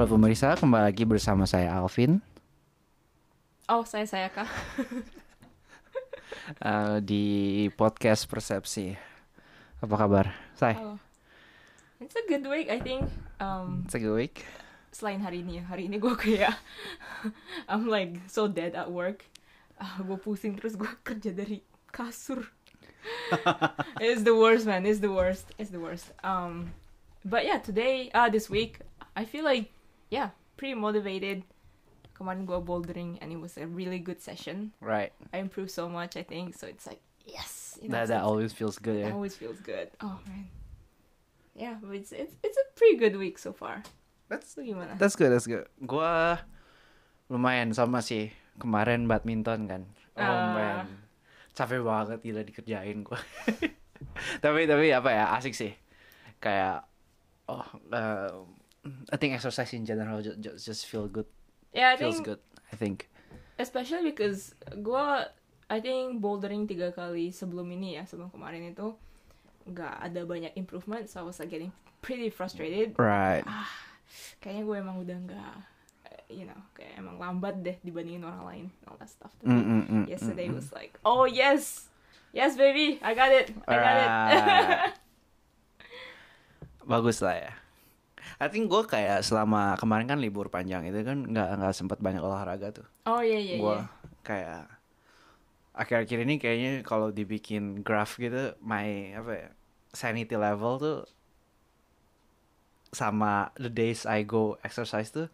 Halo pemirsa, kembali lagi bersama saya Alvin Oh, saya saya kah? eh, di podcast Persepsi. Apa kabar? Say, Oh. It's a good week, I think. Um, it's a good week. selain hari ini ya, hari ini gue kayak I'm like so dead at work. Ah, gue pusing terus gue kerja dari kasur. it's the worst, man. It's the worst. It's the worst. Um, but yeah, today, uh, this week, I feel like yeah, pretty motivated. Kemarin gue bouldering and it was a really good session. Right. I improved so much, I think. So it's like yes, you know, That so that always feels good It ya. always feels good. Oh man. Yeah, but it's it's it's a pretty good week so far. That's Lu gimana? that's good, that's good. Gua lumayan sama sih kemarin badminton kan. Oh Ah. man, capek banget gila dikerjain gua. tapi tapi apa ya asik sih. Kayak oh uh, I think exercise in general just just, just feel good, yeah, I feels think good. I think. especially because gua I think bouldering tiga kali sebelum ini ya sebelum kemarin itu nggak ada banyak improvement, so I was like getting pretty frustrated. Right. Kayaknya gue emang udah nggak, eh, you know, kayak emang lambat deh dibandingin orang lain, all that stuff. Tapi Mm, mm, mm, yesterday mm, mm. was like, oh yes, yes baby, I got it, I got it. Alright. bagus lah ya. I think gue kayak selama kemarin kan libur panjang itu kan nggak nggak sempat banyak olahraga tuh. oh iya iya gue iya. kayak akhir-akhir ini kayaknya kalau dibikin graph gitu, my apa ya sanity level tuh sama the days I go exercise tuh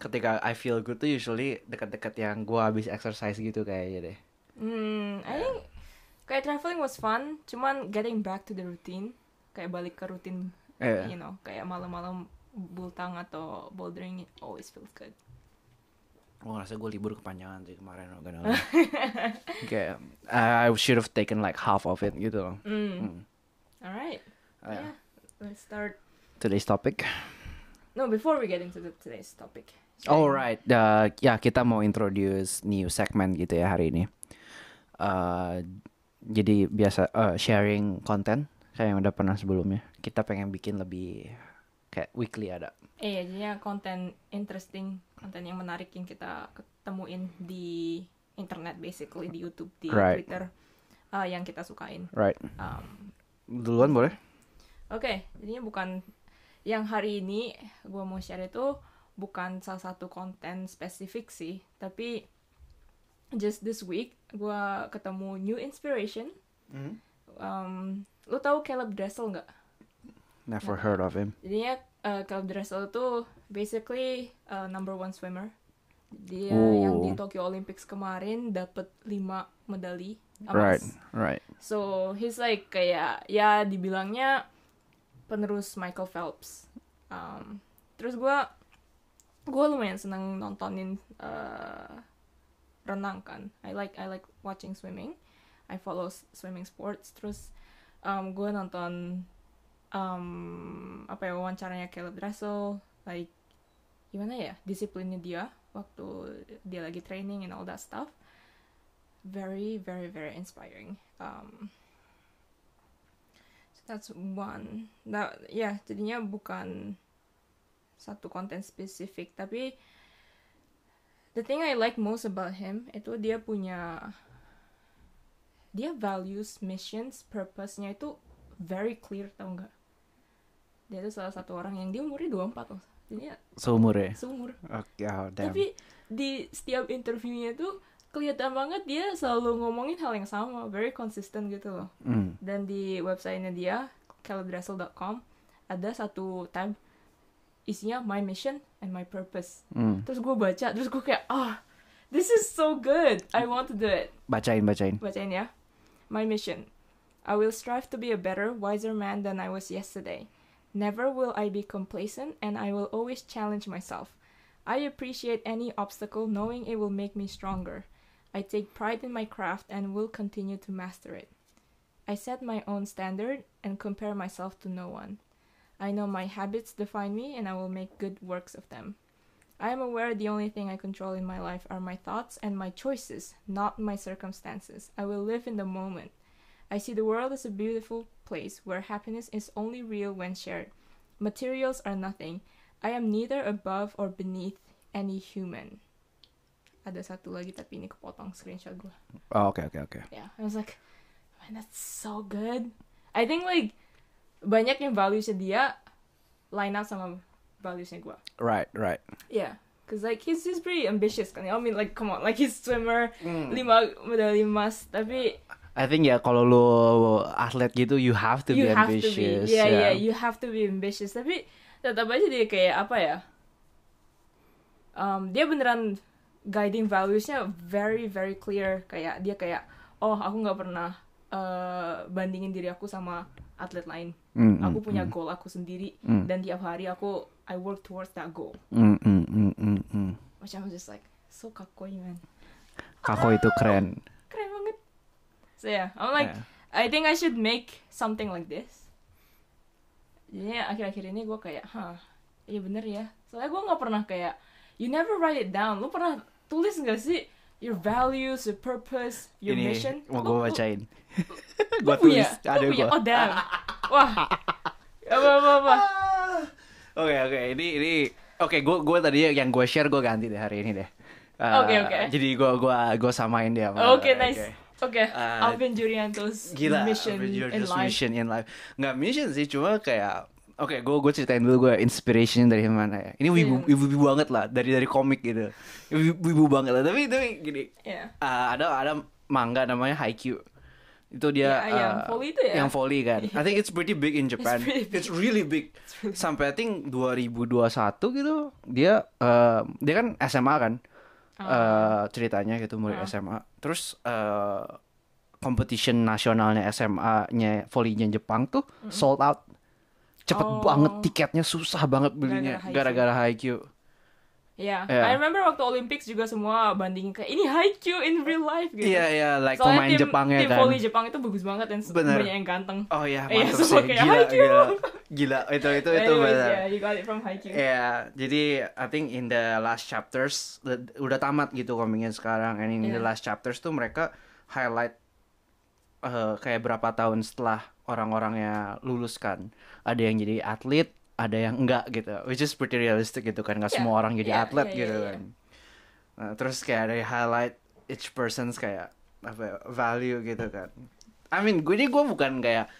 ketika I feel good tuh usually dekat-dekat yang gue habis exercise gitu kayaknya deh. Hmm, I think kayak traveling was fun, cuman getting back to the routine, kayak balik ke rutin, Iya. you know, kayak malam-malam bultang atau bouldering it always feels good. Gue ngerasa gue libur kepanjangan sih kemarin gak lie. Kayak I should have taken like half of it gitu loh. Hmm. Hmm. Alright, Ah, ya. yeah, let's start. Today's topic. No, before we get into the, today's topic. Alright, uh, ya kita mau introduce new segment gitu ya hari ini. Uh, jadi biasa uh, sharing konten kayak yang udah pernah sebelumnya. Kita pengen bikin lebih kayak weekly ada. Eh, ya, jadinya konten interesting, konten yang menarik yang kita ketemuin di internet, basically di YouTube, di Right. Twitter, uh, yang kita sukain. Right. Um, Duluan boleh? Oke, jadinya bukan yang hari ini gue mau share itu bukan salah satu konten spesifik sih, tapi just this week gue ketemu new inspiration. Um, lu tahu Caleb Dressel nggak? Never heard of him. Jadinya uh, Caleb Dressel itu basically uh, number one swimmer. Dia Oh. yang di Tokyo Olympics kemarin dapat 5 medali emas. Right, right. So he's like kayak ya dibilangnya penerus Michael Phelps. Um, terus gue gue lumayan seneng nontonin uh, renang kan. I like I like watching swimming. I follow swimming sports. Terus um, gue nonton um, apa ya wawancaranya Caleb Dressel. Like gimana ya disiplinnya dia waktu dia lagi training and all that stuff. Very very very inspiring. Um so that's one. Nah ya jadinya bukan satu konten spesifik tapi the thing I like most about him itu dia punya dia values missions purpose-nya itu very clear tau nggak dia itu salah satu orang yang dia umurnya 24 loh jadinya Seumur ya? seumur Oke, oh, damn. tapi di setiap interviewnya tuh kelihatan banget dia selalu ngomongin hal yang sama, very consistent gitu loh. Hmm. Dan di websitenya dia, calebdressel.com, ada satu tab isinya my mission and my purpose. Hmm. Terus gue baca, terus gue kayak, ah, this is so good, I want to do it. Bacain, bacain. Bacain ya. My mission. I will strive to be a better, wiser man than I was yesterday. Never will I be complacent and I will always challenge myself. I appreciate any obstacle knowing it will make me stronger. I take pride in my craft and will continue to master it. I set my own standard and compare myself to no one. I know my habits define me and I will make good works of them. I am aware the only thing I control in my life are my thoughts and my choices, not my circumstances. I will live in the moment. I see the world as a beautiful place where happiness is only real when shared. Materials are nothing. I am neither above or beneath any human. Ada satu lagi tapi ini kepotong screenshot gue. Oh, oke oke oke. Yeah, I was like, man, that's so good. I think like banyak yang valuesnya dia line up sama valuesnya gue. Right right. Yeah, cause like he's he's pretty ambitious kan. I mean like come on, like he's swimmer Hmm. lima medali emas tapi I think ya kalau lu atlet gitu you have to you be have ambitious. to be, yeah, yeah, you have to be ambitious. Tapi tetap aja dia kayak apa ya? Um, dia beneran guiding valuesnya very very clear. Kayak dia kayak, oh aku nggak pernah uh, bandingin diri aku sama atlet lain. Mm, mm, Aku punya mm, goal aku sendiri Mm. dan tiap hari aku I work towards that goal. mm, mm, mm, mm, mm. Which just like so kakoi man, Kako itu keren. keren banget. So yeah, I'm like Yeah. I think I should make something like this. Jadi akhir-akhir ini gue kayak, hah, iya bener ya. Soalnya gue nggak pernah kayak, you never write it down. Lu pernah tulis nggak sih your values, your purpose, your Ini mission? mau gue bacain. Gua punya, tulis, ada gua. Oh damn, wah, apa apa apa. Oke oke ini ini oke gue gue tadi yang gue share gue ganti deh hari ini deh. Eh, Oke, oke. Jadi gue gua gue samain dia. sama- Oke nice. Oke, Uh, Alvin Jurianto's Gila, mission your in just life. mission in life. Nggak mission sih, cuma kayak Oke, gue gue ceritain dulu gue inspiration dari mana ya. Ini wibu, wibu, wibu banget lah dari dari komik gitu. Wibu, wibu banget lah. Tapi tapi gini, Yeah. uh, ada ada manga namanya Haikyuu. Itu dia yang uh, volley itu ya? Yang volley kan. I think it's pretty big in Japan. pretty big. It's really big. really Sampai I think 2021 gitu dia uh, dia kan SMA kan. Ah. uh, ceritanya gitu murid Ah. SMA. Terus uh, competition nasionalnya SMA-nya volleynya Jepang tuh sold out. Cepet Oh. banget tiketnya susah banget belinya Gara-gara gara-gara Haikyuu. Yeah. Yeah. I remember waktu Olympics juga semua bandingin kayak ini Haikyuu in real life gitu. Iya iya like Soalnya pemain tim, Jepangnya tim kan. volley Jepang itu bagus banget dan Bener. banyak yang ganteng. Oh iya Iya, mantap sih. kayak Gila Haikyuu. gila. Gila itu itu itu Anyways, benar. yeah, you got it from Haikyuu. Iya, jadi I think in the last chapters the- udah tamat gitu komiknya sekarang. And in the Yeah. last chapters tuh mereka highlight eh, kayak berapa tahun setelah orang-orangnya lulus kan. Ada yang jadi atlet, ada yang enggak gitu. Which is pretty realistic gitu kan. Gak Yeah, semua orang jadi yeah, atlet yeah, gitu yeah, kan. Nah, terus kayak ada highlight each person's kayak apa ya, value gitu kan. I mean, gue ini gue bukan kayak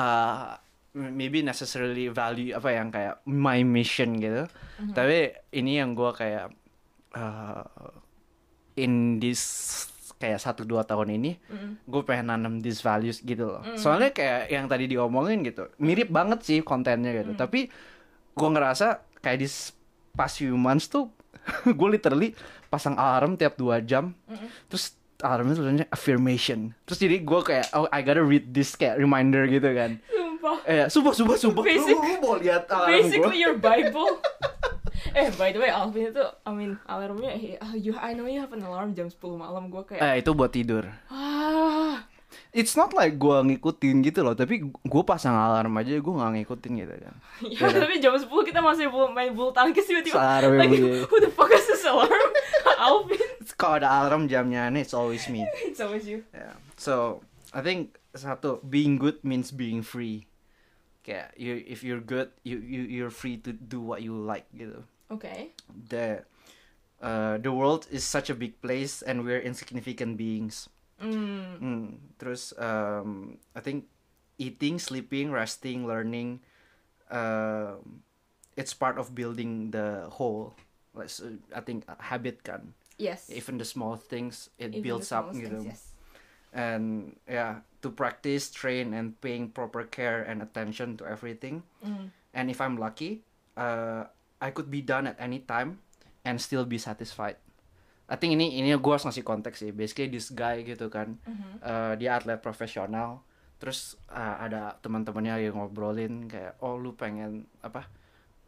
uh, maybe necessarily value apa yang kayak my mission gitu. Mhm. Tapi ini yang gue kayak uh, in this kayak satu dua tahun ini Mm. gue pengen nanam these values gitu loh. Mm. Soalnya kayak yang tadi diomongin gitu, mirip banget sih kontennya gitu. Mm. Tapi gue ngerasa kayak di past few months tuh gue literally pasang alarm tiap dua jam, Mm-mm. terus alarmnya tulisannya affirmation. Terus jadi gue kayak oh I gotta read this kayak reminder gitu kan. Sumpah. Eh, sumpah, sumpah, sumpah. Lu, Basic- lu mau lihat alarm? Basically your Bible. eh by the way Alvin itu I mean alarmnya he- ah, you I know you have an alarm jam 10 malam gue kayak Eh, itu buat tidur. ah It's not like gue ngikutin gitu loh, tapi gue pasang alarm aja gue nggak ngikutin gitu kan. ya tapi jam 10 kita masih main bulu tangkis tiba-tiba Alarm like bunyi. who the fuck is this alarm Alvin Kalau ada alarm jamnya aneh, it's always me. it's always you Yeah. So I think satu being good means being free. Kayak you if you're good, you you you're free to do what you like gitu. Okay The uh, the world is such a big place and we're insignificant beings. mm. Hmm. Terus um, I think eating, sleeping, resting, learning, um, it's part of building the whole. Like, so I think habit kan. yes Even the small things it Even builds up gitu. things, yes. And yeah, to practice, train, and paying proper care and attention to everything. Mm. And if I'm lucky, uh, I could be done at any time and still be satisfied. I think ini ini gue harus ngasih konteks sih. Basically this guy gitu kan, Mhm. uh, dia atlet profesional. Terus uh, ada teman-temannya yang ngobrolin kayak, oh lu pengen apa?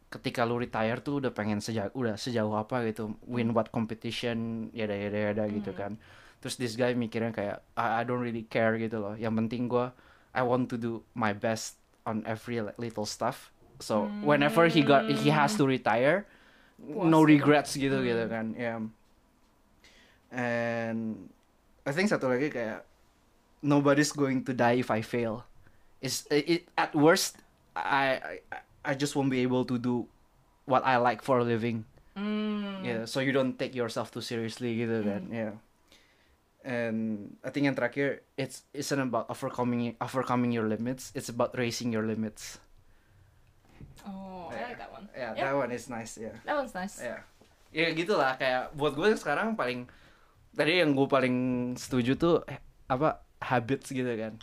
Ketika lu retire tuh udah pengen sejauh udah sejauh apa gitu, win what competition, yada yada yada gitu Hmm. kan. Terus this guy mikirnya kayak, I, I don't really care gitu loh. Yang penting gue, I want to do my best on every little stuff. So whenever he got he has to retire, no Puas gitu. regrets gitu Hmm. gitu kan. Yeah. And I think satu lagi kayak nobody's going to die if I fail. it's it, at worst I, I I just won't be able to do what I like for a living. Mm. Yeah, so you don't take yourself too seriously gitu kan. Yeah. And I think yang terakhir it's isn't about overcoming overcoming your limits, it's about raising your limits. Oh, I like that one. Yeah, Yeah. that one is nice, yeah. That one's nice. Ya, ya gitulah kayak buat gue sekarang paling tadi yang gue paling setuju tuh eh, apa habits gitu kan.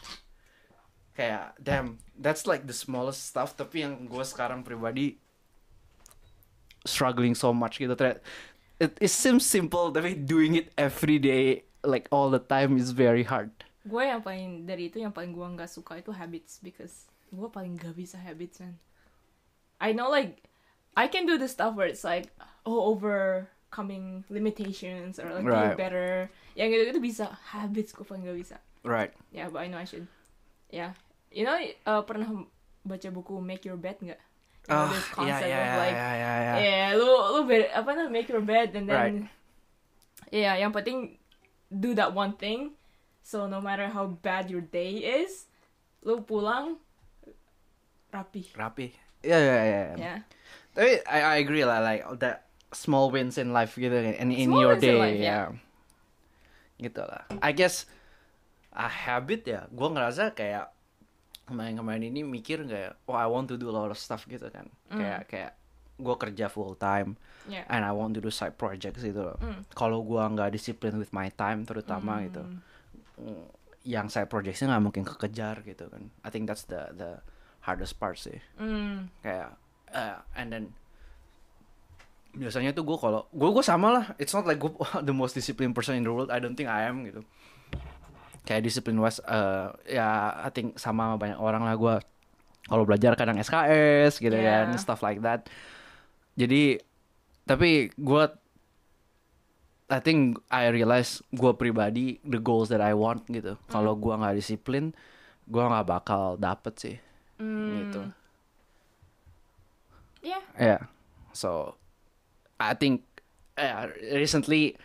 Kayak damn, that's like the smallest stuff tapi yang gue sekarang pribadi struggling so much gitu. It, it seems simple tapi doing it every day like all the time is very hard. Gue yang paling dari itu yang paling gue nggak suka itu habits because gue paling gak bisa habits man. I know like I can do the stuff where it's like oh overcoming limitations or like Right. do better. Yang gitu gitu bisa habits gue paling gak bisa. Right. Yeah, but I know I should. Yeah, you know uh, pernah baca buku Make Your Bed nggak? Ah, ya concept ya of ya like ya ya ya. Yeah, lu lu bed, apa namanya make your bed and then Right. yeah, yang penting do that one thing. So no matter how bad your day is, lu pulang rapi. Rapi. Ya ya ya. ya. Yeah. Tapi I, I agree lah like that small wins in life gitu kan in, in Small your in day life, yeah. Gitu lah. I guess a habit ya. Gue ngerasa kayak kemarin-kemarin ini mikir kayak oh I want to do a lot of stuff gitu kan. Mm. Kayak kayak gue kerja full time Yeah. and I want to do side projects gitu loh. Mm. Kalau gue nggak disiplin with my time terutama gitu. Mm. mm, Yang side projectsnya nggak mungkin kekejar gitu kan. I think that's the the hardest part sih. Mm. kayak eh, and then biasanya tuh gue kalau gue gue sama lah. It's not like gue the most disciplined person in the world. I don't think I am gitu. Kayak disiplin was eh, ya I think sama sama banyak orang lah gue kalau belajar kadang SKS gitu Yeah. kan stuff like that. Jadi tapi gue I think I realize gue pribadi the goals that I want gitu. Kalau gue nggak disiplin gue nggak bakal dapet sih Mm. gitu Yeah. Yeah. So I think uh, recently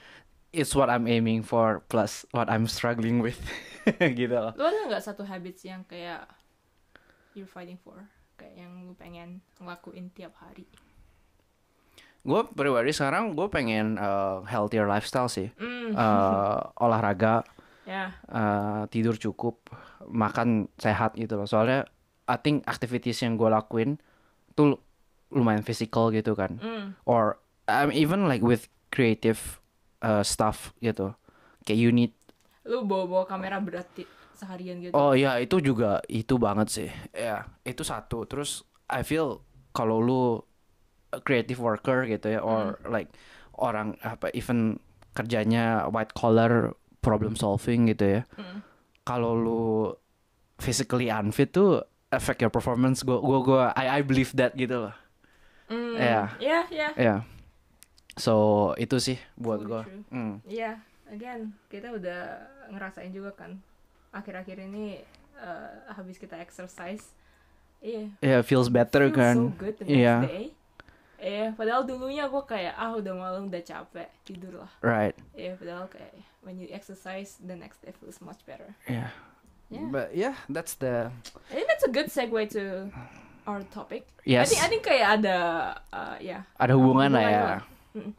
it's what I'm aiming for plus what I'm struggling with gitu loh. Lu ada nggak satu habits yang kayak you're fighting for? Kayak yang lu pengen ngelakuin tiap hari. Gue pribadi sekarang gue pengen uh, healthier lifestyle sih. Mm. Uh, olahraga, Yeah. uh, tidur cukup, makan sehat gitu loh. Soalnya I think activities yang gue lakuin tuh lumayan physical gitu kan. Mm. Or um, even like with creative uh, stuff gitu. Kayak you need Lu bawa-bawa kamera berat seharian gitu. Oh iya itu juga itu banget sih. Ya itu satu. Terus I feel kalau lu a creative worker gitu ya, or like orang apa even kerjanya white collar problem solving gitu ya. Mm. Kalau lu physically unfit tuh affect your performance. Gua gua gua I I believe that gitu loh. Mm. Yeah. Yeah, yeah. Ya. So itu sih buat true. Hmm. Iya, again kita udah ngerasain juga kan akhir-akhir ini eh, habis kita exercise, iya. Yeah, feels better feels kan. so good the next Iya. day. Iya, padahal dulunya gue kayak ah udah malam udah capek tidur lah. Right. Iya, padahal kayak when you exercise the next day feels much better. Yeah. Yeah, But yeah, that's the I think that's a good segue to our topic. I yes. think I think kayak ada uh, ya. Ada hubungan lah ya. hubungan lah. Mm.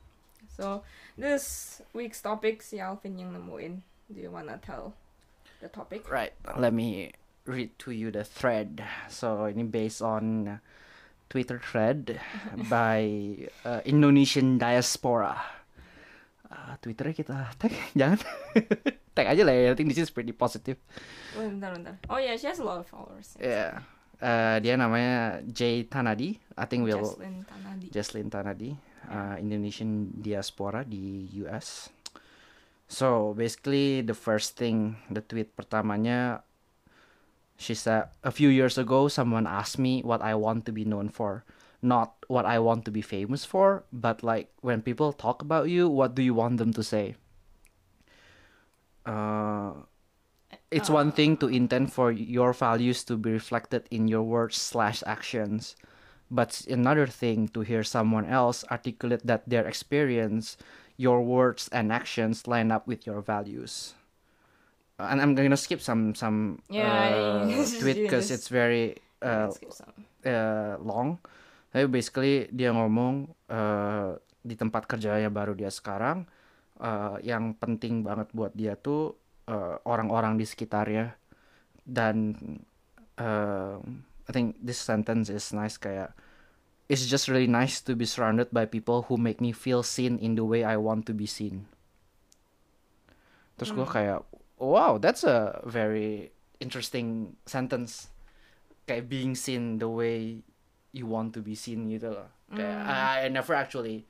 So this week's topic si Alvin yang nemuin. Do you wanna tell the topic? Right. Let me read to you the thread. So ini based on Twitter thread by uh, Indonesian diaspora. Uh, Twitternya kita tag, jangan tag aja lah ya. I think this is pretty positive. Oh, bentar, bentar. Oh yeah, she has a lot of followers. Yeah. Uh, dia namanya Jay Tanadi. I think we'll Jaslyn Tanadi. Jesslyn Tanadi, uh, Indonesian diaspora di US. So basically the first thing, the tweet pertamanya, she said a few years ago someone asked me what I want to be known for, not what I want to be famous for, but like when people talk about you, what do you want them to say? Uh, it's one thing to intend for your values to be reflected in your words slash actions but another thing to hear someone else articulate that their experience your words and actions line up with your values. Uh, and i'm gonna skip some some Yeah, uh, tweet because it's very uh, uh, long Tapi basically dia ngomong eh, di tempat kerjanya baru dia sekarang eh, yang penting banget buat dia tuh eh, orang-orang di sekitarnya. Dan eh, I think this sentence is nice kayak it's just really nice to be surrounded by people who make me feel seen in the way I want to be seen. Terus gue kayak wow that's a very interesting sentence. Kayak being seen the way you want to be seen gitu loh. Kayak I, I never actually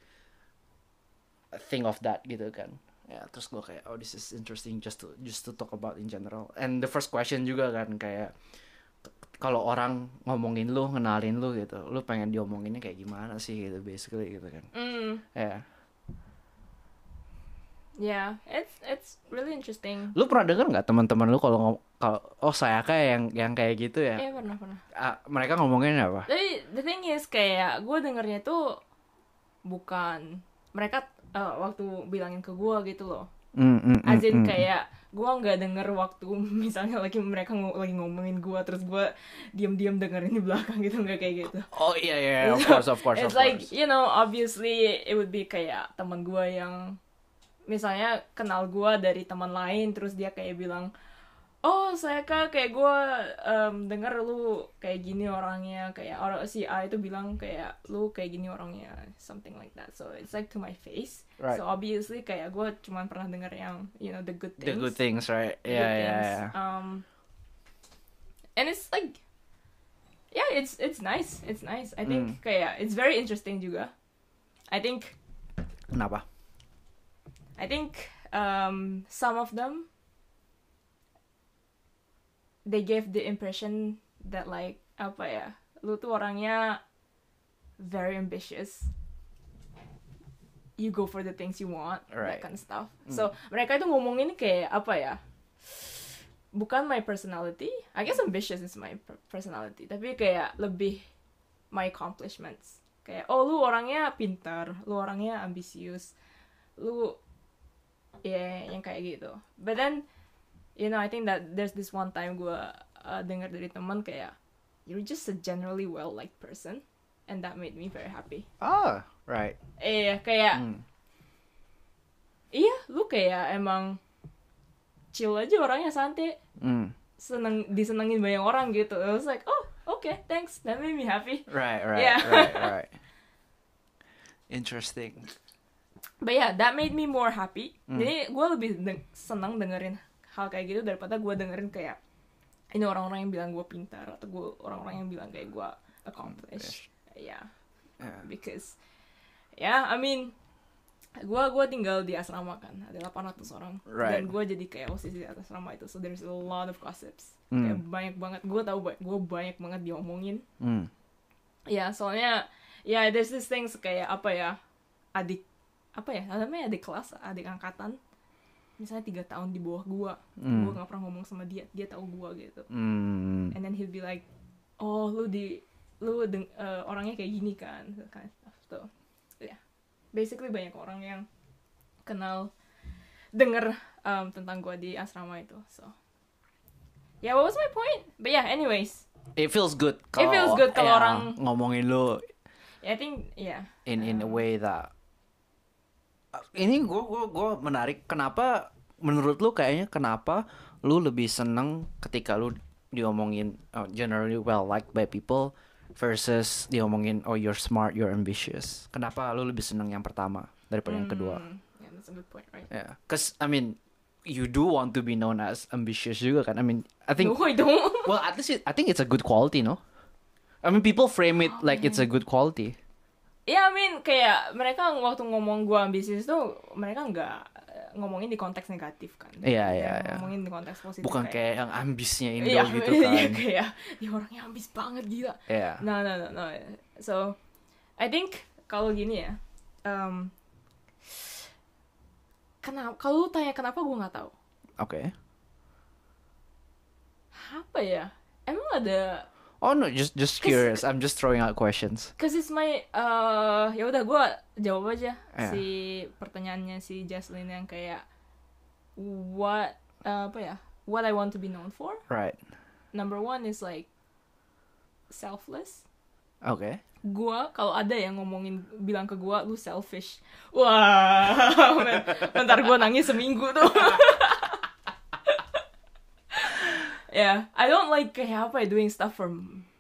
think of that gitu kan. Ya, terus gue kayak oh this is interesting just to just to talk about in general. And the first question juga kan kayak kalau orang ngomongin lu, ngenalin lu gitu, lu pengen diomonginnya kayak gimana sih gitu basically gitu kan. Mm, Ya. yeah, it's it's really interesting. Lu pernah denger nggak teman-teman lu kalau kalau oh saya kayak yang yang kayak gitu ya? Iya pernah pernah. Ah, mereka ngomongin apa? Tapi the thing is kayak gue dengernya tuh bukan mereka eh, waktu bilangin ke gue gitu loh. Mm, mm, mm, As in mm. kayak gue nggak denger waktu misalnya lagi mereka ngo- lagi ngomongin gue terus gue diam-diam dengerin di belakang gitu nggak kayak gitu. Oh iya iya of course of course It's of like course. you know obviously it would be kayak teman gue yang misalnya kenal gue dari teman lain terus dia kayak bilang oh saya kak kayak gue em, denger lu kayak gini orangnya kayak orang si A itu bilang kayak lu kayak gini orangnya something like that so it's like to my face Right. so obviously kayak gue cuman pernah denger yang you know the good things The good things, right? Yeah yeah things. yeah. um and it's like yeah it's it's nice it's nice I think kayak it's very interesting juga I think Kenapa? I think um, some of them they gave the impression that like apa ya lu tuh orangnya very ambitious. You go for the things you want Right. that kind of stuff. So mereka itu ngomongin kayak apa ya bukan my personality I guess ambitious is my per- personality tapi kayak lebih my accomplishments. Kayak oh lu orangnya pintar lu orangnya ambisius lu ya yang kayak gitu but then you know I think that there's this one time gue uh, dengar dari teman kayak you're just a generally well liked person and that made me very happy Oh, right. eh kayak Hmm. iya lu kayak emang chill aja orangnya santai Hmm. seneng disenengin banyak orang gitu I was like oh okay thanks that made me happy Right, right, Yeah. right, right. Interesting. But yeah, that made me more happy. Hmm. Jadi gue lebih deng- senang dengerin hal kayak gitu daripada gue dengerin kayak ini orang-orang yang bilang gue pintar atau gue orang-orang yang bilang kayak gue accomplished. Yeah, Yeah. because yeah, I mean gue gua tinggal di asrama kan ada 800 orang Right. dan gue jadi kayak osis di atas asrama itu so there's a lot of gossips Hmm. kayak banyak banget gue tahu gue banyak banget diomongin Hmm. Ya, soalnya ya there's this things kayak apa ya adik apa ya namanya adik kelas adik angkatan misalnya tiga tahun di bawah gua Hmm. gua nggak pernah ngomong sama dia dia tahu gua gitu Hmm. and then he'll be like oh lu di lu deng- eh, orangnya kayak gini kan that kind of stuff so ya basically banyak orang yang kenal denger um, tentang gua di asrama itu so yeah what was my point but yeah anyways It feels good. It feels good kalau ya, orang- ngomongin lu I think yeah in in a way that Uh, ini gua gua gua menarik kenapa menurut lu kayaknya kenapa lu lebih seneng ketika lu diomongin oh, generally well liked by people versus diomongin oh you're smart you're ambitious? Kenapa lu lebih seneng yang pertama daripada yang kedua? Hmm, yeah that's a good point right? Yeah cause I mean you do want to be known as ambitious juga kan? I mean I think no I don't. Well at least it, I think it's a good quality no? I mean people frame it like it's a good quality Ya, I mean kayak mereka waktu ngomong gua ambisius tuh mereka nggak eh, ngomongin di konteks negatif kan. Iya, Kayak iya, iya. Ngomongin di konteks positif. bukan kayak yang ambisnya Indo iya, gitu iya, kan kayak dia orangnya ambis banget gila. yeah No, no, no, no. So, I think kalau gini ya, um, kenapa? Kalau tanya kenapa gua nggak tahu. oke Apa ya? Emang ada Oh no, just just curious. I'm just throwing out questions. Cause it's my uh, ya udah gue jawab aja Yeah. si pertanyaannya si Jaslyn yang kayak what uh, apa ya what I want to be known for Right. number one is like selfless Oke. Gua kalau ada yang ngomongin bilang ke gua lu selfish. Wah, men. bentar gua nangis seminggu tuh. yeah, I don't like kayak apa ya doing stuff for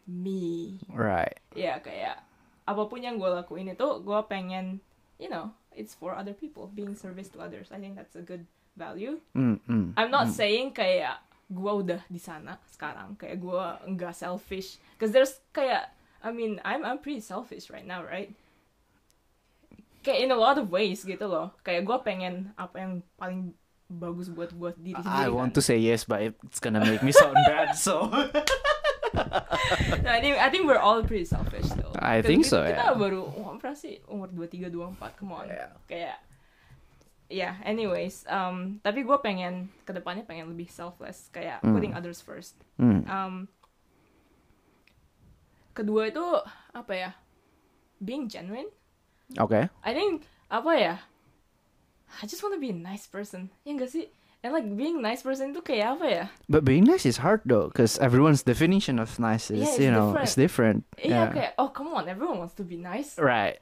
me. Right. Ya kayak apa pun yang gua lakuin itu gua pengen, you know, it's for other people, being service to others. I think that's a good value. Mm, mm. I'm not saying kayak gua udah di sana sekarang, kayak gua enggak selfish. Cause there's kayak, I mean, I'm I'm pretty selfish right now, right? Kayak in a lot of ways gitu loh. Kayak gua pengen apa yang paling bagus buat buat diri sendiri. I want kan. to say yes, but it's gonna make me sound bad. So. No, I think I think we're all pretty selfish though. I think kita, so, Kita yeah. baru oh, berapa sih umur 23 24, come on. Yeah. Kayak yeah, anyways, um tapi gue pengen ke depannya pengen lebih selfless, kayak Hmm. putting others first. Mm. Um kedua itu apa ya? Being genuine. Okay. I think apa ya? I just want to be a nice person. Ya sih? And like being nice person itu kayak apa ya? But being nice is hard though, because everyone's definition of nice is, Yeah, you know, different. it's different. Iya kayak oh come on, everyone wants to be nice. Right.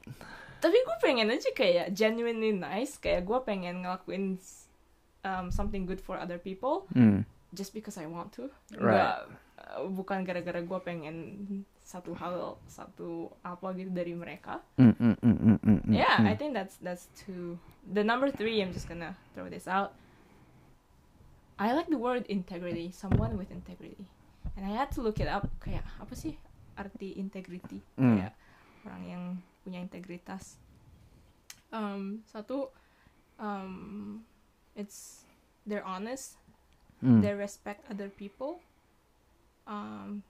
tapi gue pengen aja kayak genuinely nice kayak gue pengen ngelakuin um, something good for other people Mm. just because I want to Right. Bukan gara-gara gue pengen satu hal satu apa gitu dari mereka. Mm, mm, mm, mm, mm, mm, yeah mm. I think that's that's two. The number three I'm just gonna throw this out. I like the word integrity someone with integrity. And I had to look it up kayak apa sih arti integrity? Mm. kayak orang yang punya integritas. Um, satu um, it's they're honest. Mm. they respect other people um,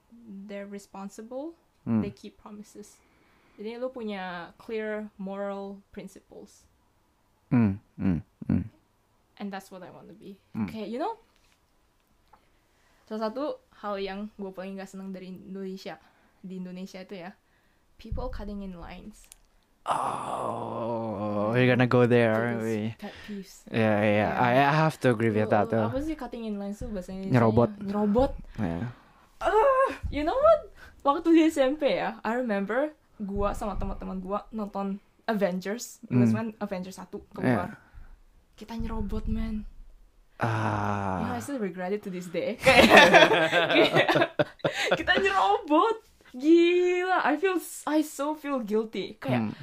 they're responsible Mm. they keep promises jadi lu punya clear moral principles Mm, mm, mm. and that's what I want to be Hmm. kayak you know salah satu hal yang gue paling gak seneng dari Indonesia di Indonesia itu ya people cutting in lines Oh, we're gonna go there, aren't we? pet peeves Yeah, yeah. I, I have to agree with that though. apa sih cutting in lines tuh bahasa Indonesia Nyerobot. nyerobot Yeah. Ah, you know what waktu di SMP ya I remember gua sama teman-teman gua nonton Avengers Hmm. when Avengers 1 keluar kita nyerobot man You know, I Ah. still regret it to this day. Kayak- kita nyerobot. Gila, I feel I so feel guilty. Kayak Mm.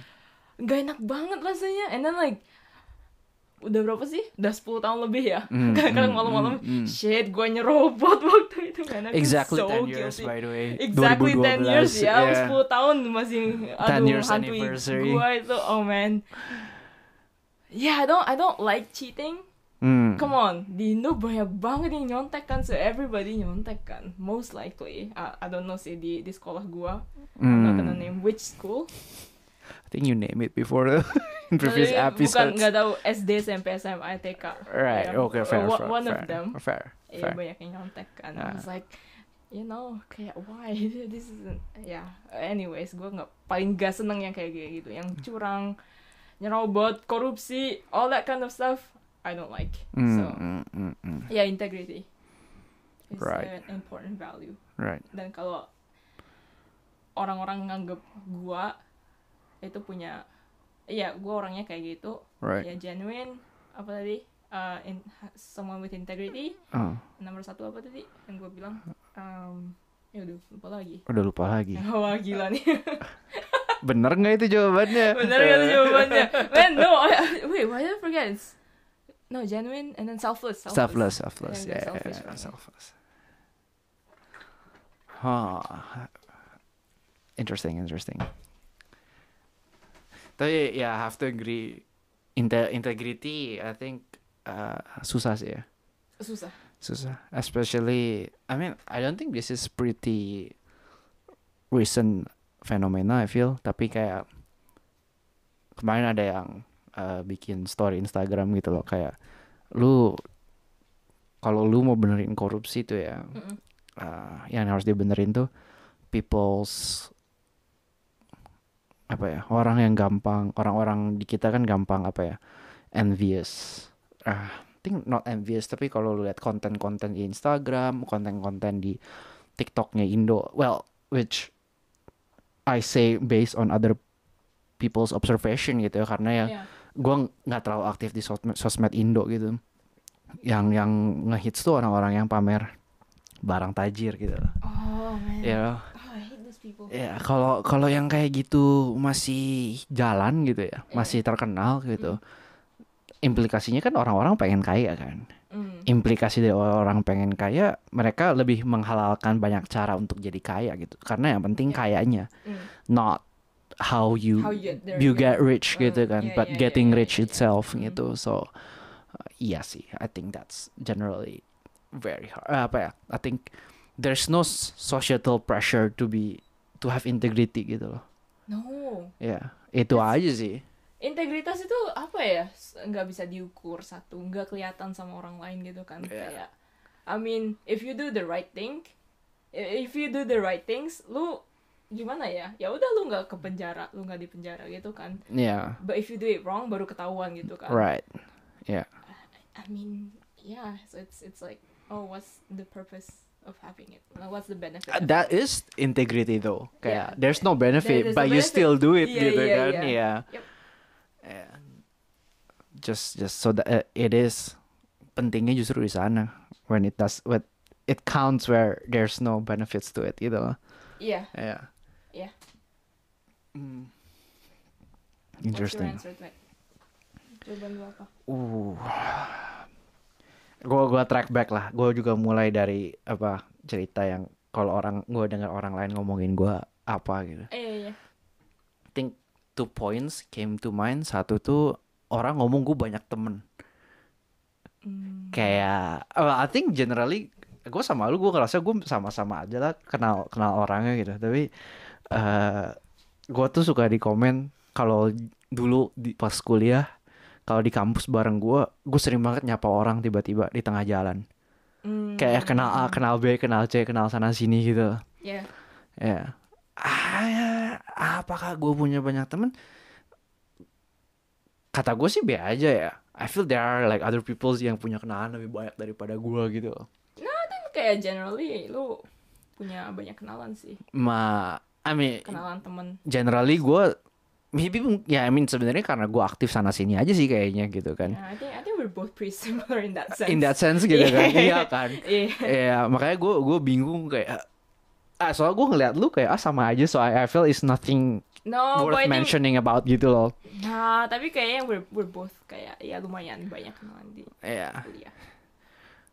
nggak enak banget rasanya. And then like udah berapa sih? Udah 10 tahun lebih ya. Mm, Kadang-kadang mm, malam-malam mm, mm. shit, gue nyerobot waktu itu. I feel Exactly so 10 years guilty. by the way. Exactly 10 years 2012, ya, yeah. 10 tahun masih 10 aduh years hantui gua itu. Oh man. Yeah, I don't I don't like cheating. Mm. Come on, di Indo banyak banget yang nyontek kan, so everybody nyontek kan, most likely. Uh, I don't know sih di di sekolah gua, I'm not gonna Mm. name which school. I think you name it before in previous Tapi Bukan episodes. nggak tahu SD, SMP, SMA, TK. Right. Yeah, Okay. Fair. fair, one fair, of them. Fair. Iya Fair. banyak yang nyontek kan. I Ah. was like, you know, kayak why this isn't, ya. Anyways, gua nggak paling gak seneng yang kayak gitu, yang curang, nyerobot, korupsi, all that kind of stuff. I don't like. Mm, So, mm, mm, mm. yeah, integrity is Right. an important value. Right. Dan kalau orang-orang nganggep gua itu punya, iya, gua orangnya kayak gitu, Right. ya genuine, apa tadi, uh, in, someone with integrity. Oh, Nomor satu apa tadi yang gue bilang? Um, ya udah lupa lagi. udah lupa lagi. Wah gila nih. Bener nggak itu jawabannya? Bener gak tuh jawabannya? Man, no, I, wait, why did I forget? It's, no, genuine and then selfless. Selfless, selfless. Yeah, Yeah, selfish yeah, orangnya. selfless. Huh. Interesting, interesting. Tapi ya, I have to agree. Inte integrity, I think uh, susah sih ya. Susah. Susah. Especially, I mean, I don't think this is pretty recent phenomena, I feel. Tapi kayak kemarin ada yang uh, bikin story Instagram gitu loh, kayak lu kalau lu mau benerin korupsi tuh ya, Mm-mm. uh, yang harus dibenerin tuh people's apa ya orang yang gampang orang-orang di kita kan gampang apa ya envious. Ah. I think not envious tapi kalau lu lihat konten-konten di Instagram konten-konten di TikToknya Indo well which I say based on other people's observation gitu ya karena ya Yeah. gue nggak terlalu aktif di sosmed, sosmed Indo gitu. Yang yang ngehits tuh orang-orang yang pamer barang tajir gitu. Oh man. ya. I hate those people. ya kalau kalau yang kayak gitu masih jalan gitu ya Iya. masih terkenal gitu implikasinya kan orang-orang pengen kaya kan Mm. implikasi dari orang pengen kaya mereka lebih menghalalkan banyak cara untuk jadi kaya gitu karena yang penting Ya. kayanya Mm. not how you How you you yeah. get rich Uh, gitu kan yeah, but yeah, getting yeah, rich yeah, yeah. itself Mm. gitu so uh, iya sih I think that's generally very hard uh, apa ya I think there's no societal pressure to be to have integrity gitu loh No. ya itu aja sih Integritas itu apa ya? Nggak bisa diukur satu, nggak kelihatan sama orang lain gitu kan. Iya. Kayak, I mean, if you do the right thing, i- if you do the right things, lu gimana ya? Ya udah lu nggak ke penjara, lu nggak di penjara gitu kan. ya But if you do it wrong, baru ketahuan gitu kan. right ya I mean, yeah. So it's it's like, oh, what's the purpose of having it? What's the benefit? Uh, that is integrity though kayak Yeah. there's no benefit there's but no you still do it Yeah, gitu yeah, kan yeah. ya Yep. Yeah. just just so that uh, it is pentingnya justru di sana when it does when it counts where there's no benefits to it gitu loh Yeah. ya Yeah. Hmm. What's your interesting answer to uh gua gua track back lah. Gua juga mulai dari apa cerita yang kalau orang gua dengar orang lain ngomongin gua apa gitu. Eh, iya, iya. think two points came to mind. Satu tuh orang ngomong gue banyak temen. Hmm. kayak well, I think generally gue sama lu gue ngerasa gue sama-sama aja lah kenal kenal orangnya gitu. Tapi eh gue tuh suka di komen kalau dulu di pas kuliah kalau di kampus bareng gue gue sering banget nyapa orang tiba-tiba di tengah jalan Hmm. kayak kenal A kenal B kenal C kenal sana sini gitu Ya. ya ah, ya, apakah gue punya banyak temen kata gue sih B aja ya I feel there are like other people yang punya kenalan lebih banyak daripada gue gitu Kayak generally lu punya banyak kenalan sih. ma I mean Kenalan temen. generally gue maybe ya I mean sebenarnya karena gue aktif sana sini aja sih kayaknya gitu kan Yeah, I think I think we're both pretty similar in that sense. in that sense gitu kan iya kan Iya. Iya makanya gue gue bingung kayak ah soalnya gue ngeliat lu kayak ah sama aja so I, I feel it's nothing No, worth I think, mentioning about gitu loh nah, tapi kayaknya we're we're both kayak ya lumayan banyak kenalan di Iya. kuliah.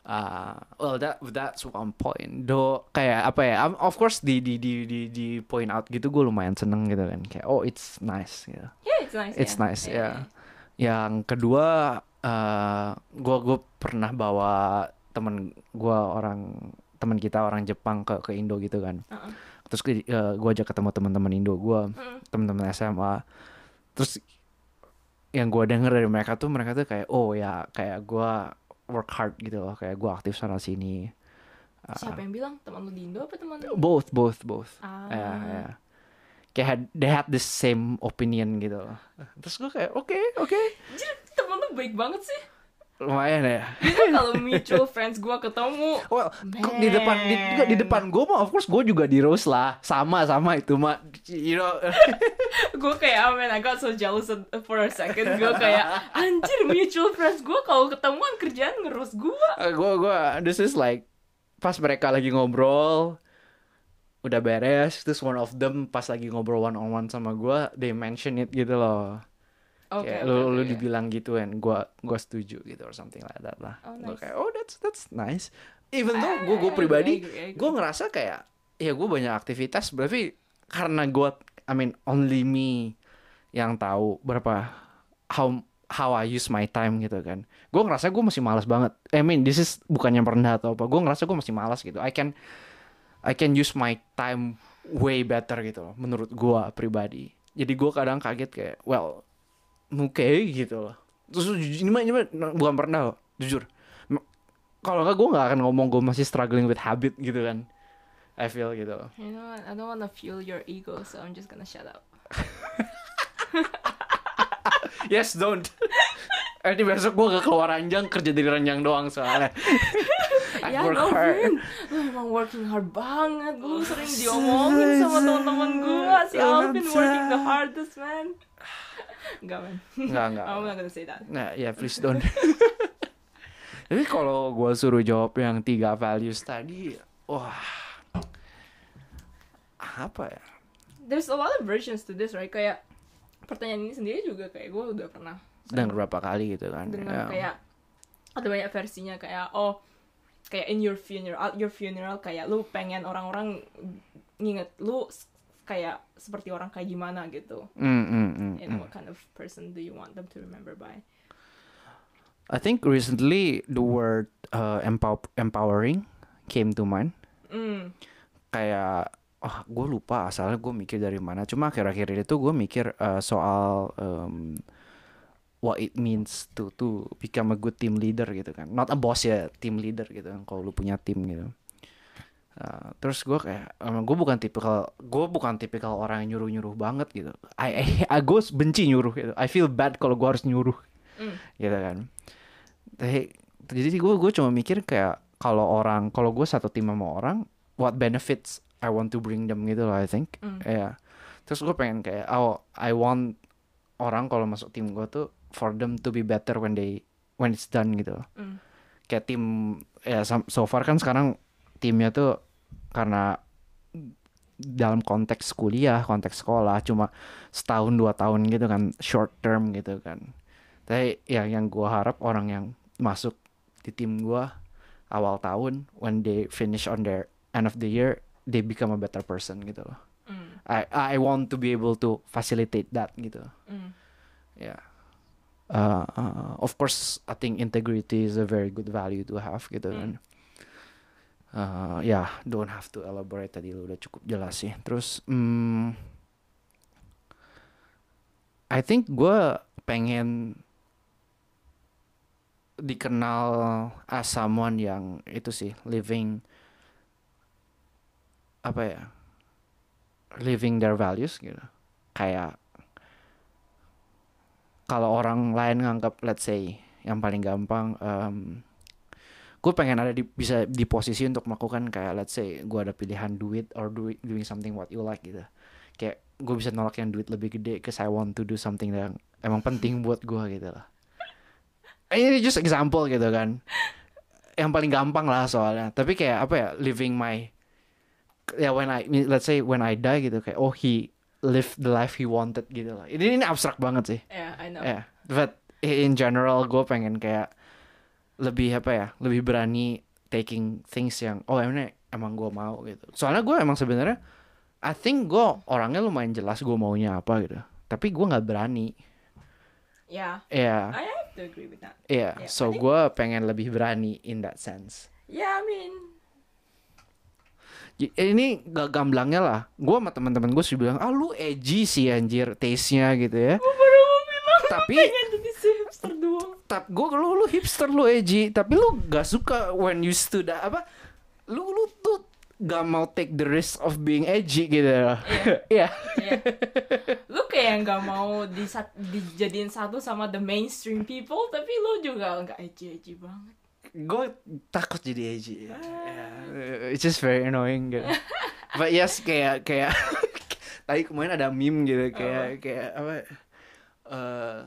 Ah, well that that's one point. Do kayak apa ya? um, of course di di di di di point out gitu gue lumayan seneng gitu kan. Kayak oh it's nice gitu. Yeah, it's nice. It's yeah. nice Yeah, ya. Yang kedua eh gue gue pernah bawa temen gue orang teman kita orang Jepang ke ke Indo gitu kan. Uh-uh. Terus gue ajak ketemu teman-teman Indo gue, Mm. teman-teman SMA. Terus yang gue denger dari mereka tuh mereka tuh kayak oh ya kayak gue work hard gitu loh kayak gue aktif sana sini Ah, Siapa yang bilang? Teman lu di Indo apa teman lu? both both both Ah. ya ya kayak had, they had the same opinion gitu loh terus gue kayak oke oke Anjir, temen lu baik banget sih. Lumayan ya. Kalau mutual friends gua ketemu, well di depan di, juga di depan gue mah of course gue juga di roast lah. Sama sama itu mah you know. Gue kayak oh man I got so jealous for a second. Gue kayak anjir mutual friends gue kalau ketemuan kerjaan ngerus gue gue gue this is like pas mereka lagi ngobrol udah beres terus one of them pas lagi ngobrol one on one sama gue they mention it gitu loh oke kayak lu lu ya. dibilang gitu kan gue gue setuju gitu or something like that lah. Oh, Gua nice. kayak oh that's that's nice. Even though I- gue gue pribadi gue ngerasa kayak ya gue banyak aktivitas berarti karena gue I mean only me yang tahu berapa how how I use my time gitu kan. Gue ngerasa gue masih malas banget. I mean this is bukannya merendah atau apa. Gue ngerasa gue masih malas gitu. I can I can use my time way better gitu loh menurut gue pribadi. Jadi gue kadang kaget kayak well oke gitu loh. Terus ini mah ini mah bukan pernah loh jujur. Kalau nggak gue nggak akan ngomong gue masih struggling with habit gitu kan. I feel gitu loh. you know what I don't wanna fuel your ego so I'm just gonna shut up. Yes don't. Nanti besok gue gak keluar ranjang kerja dari ranjang doang soalnya. I ya work hard. Galvin, lu emang working hard banget. Gue sering diomongin sama teman-teman gue si Alvin working the hardest man. Enggak man, Nggak nggak. I'm not gonna say that. Nggak, ya please don't. Tapi kalau gue suruh jawab yang tiga values tadi, wah, apa ya? There's a lot of versions to this, right? Kayak pertanyaan ini sendiri juga kayak gue udah pernah Dan berapa kali gitu kan? dengar Ya. kayak ada banyak versinya kayak oh kayak in your funeral your funeral kayak lu pengen orang-orang nginget lu kayak seperti orang kayak gimana gitu Mm, mm, mm, and mm. what kind of person do you want them to remember by I think recently the word uh, empow- empowering came to mind. mm, Kayak, oh gue lupa asalnya gue mikir dari mana. Cuma akhir-akhir ini tuh gue mikir uh, soal um, what it means to to become a good team leader gitu kan. Not a boss ya, team leader gitu kan. Kalau lu punya tim gitu. Uh, terus gue kayak, gue bukan tipikal, gue bukan tipikal orang yang nyuruh-nyuruh banget gitu. I, I, gue benci nyuruh gitu. I feel bad kalau gue harus nyuruh. Mm, gitu kan. Tapi jadi gue gue cuma mikir kayak kalau orang kalau gue satu tim sama orang what benefits I want to bring them gitu loh I think. Mm, ya terus gue pengen kayak oh I want orang kalau masuk tim gue tuh for them to be better when they when it's done gitu loh. Mm, kayak tim ya so far kan sekarang timnya tuh karena dalam konteks kuliah, konteks sekolah cuma setahun dua tahun gitu kan, short term gitu kan. Tapi yang yang gua harap orang yang masuk di tim gua awal tahun, when they finish on their end of the year, they become a better person gitu loh. mm, I I want to be able to facilitate that gitu. mm. Yeah. Uh, uh, of course, I think integrity is a very good value to have gitu Hmm. kan. Uh, ya, don't have to elaborate tadi lu udah cukup jelas sih. Terus, hmm, I think gue pengen dikenal as someone yang itu sih living apa ya, living their values gitu. Kayak kalau orang lain nganggap let's say yang paling gampang gue pengen ada di bisa di posisi untuk melakukan kayak let's say gue ada pilihan duit or do, doing something what you like gitu. Kayak gue bisa nolak yang duit lebih gede cause I want to do something yang emang penting buat gue gitu lah. Ini just example gitu kan. Yang paling gampang lah soalnya. Tapi kayak apa ya living my ya when I let's say when I die gitu kayak oh he live the life he wanted gitu lah. Ini ini abstrak banget sih. Yeah I know. Ya, but in general gue pengen kayak lebih apa ya, lebih berani taking things yang oh emang emang gue mau gitu. Soalnya gue emang sebenarnya I think gue orangnya lumayan jelas gue maunya apa gitu. Tapi gue nggak berani. yeah Ya, I have to agree with that ya. Yeah, So think- gue pengen lebih berani in that sense. yeah I mean Ini gak gamblangnya lah. Gue sama teman-teman gue sih bilang, ah lu edgy sih anjir taste-nya gitu ya. baru bilang Tapi pengen jadi si hipster gue lu lu hipster lu edgy tapi lu gak suka when you stood apa? Lu lu tuh gak mau take the risk of being edgy gitu. Iya. Iya. lu kayak nggak mau disat- dijadiin satu sama the mainstream people tapi lu juga nggak edgy edgy banget. Gue takut jadi edgy Yeah. it's just very annoying gitu. But yes kayak kayak tadi kemarin ada meme gitu kayak kayak apa eh,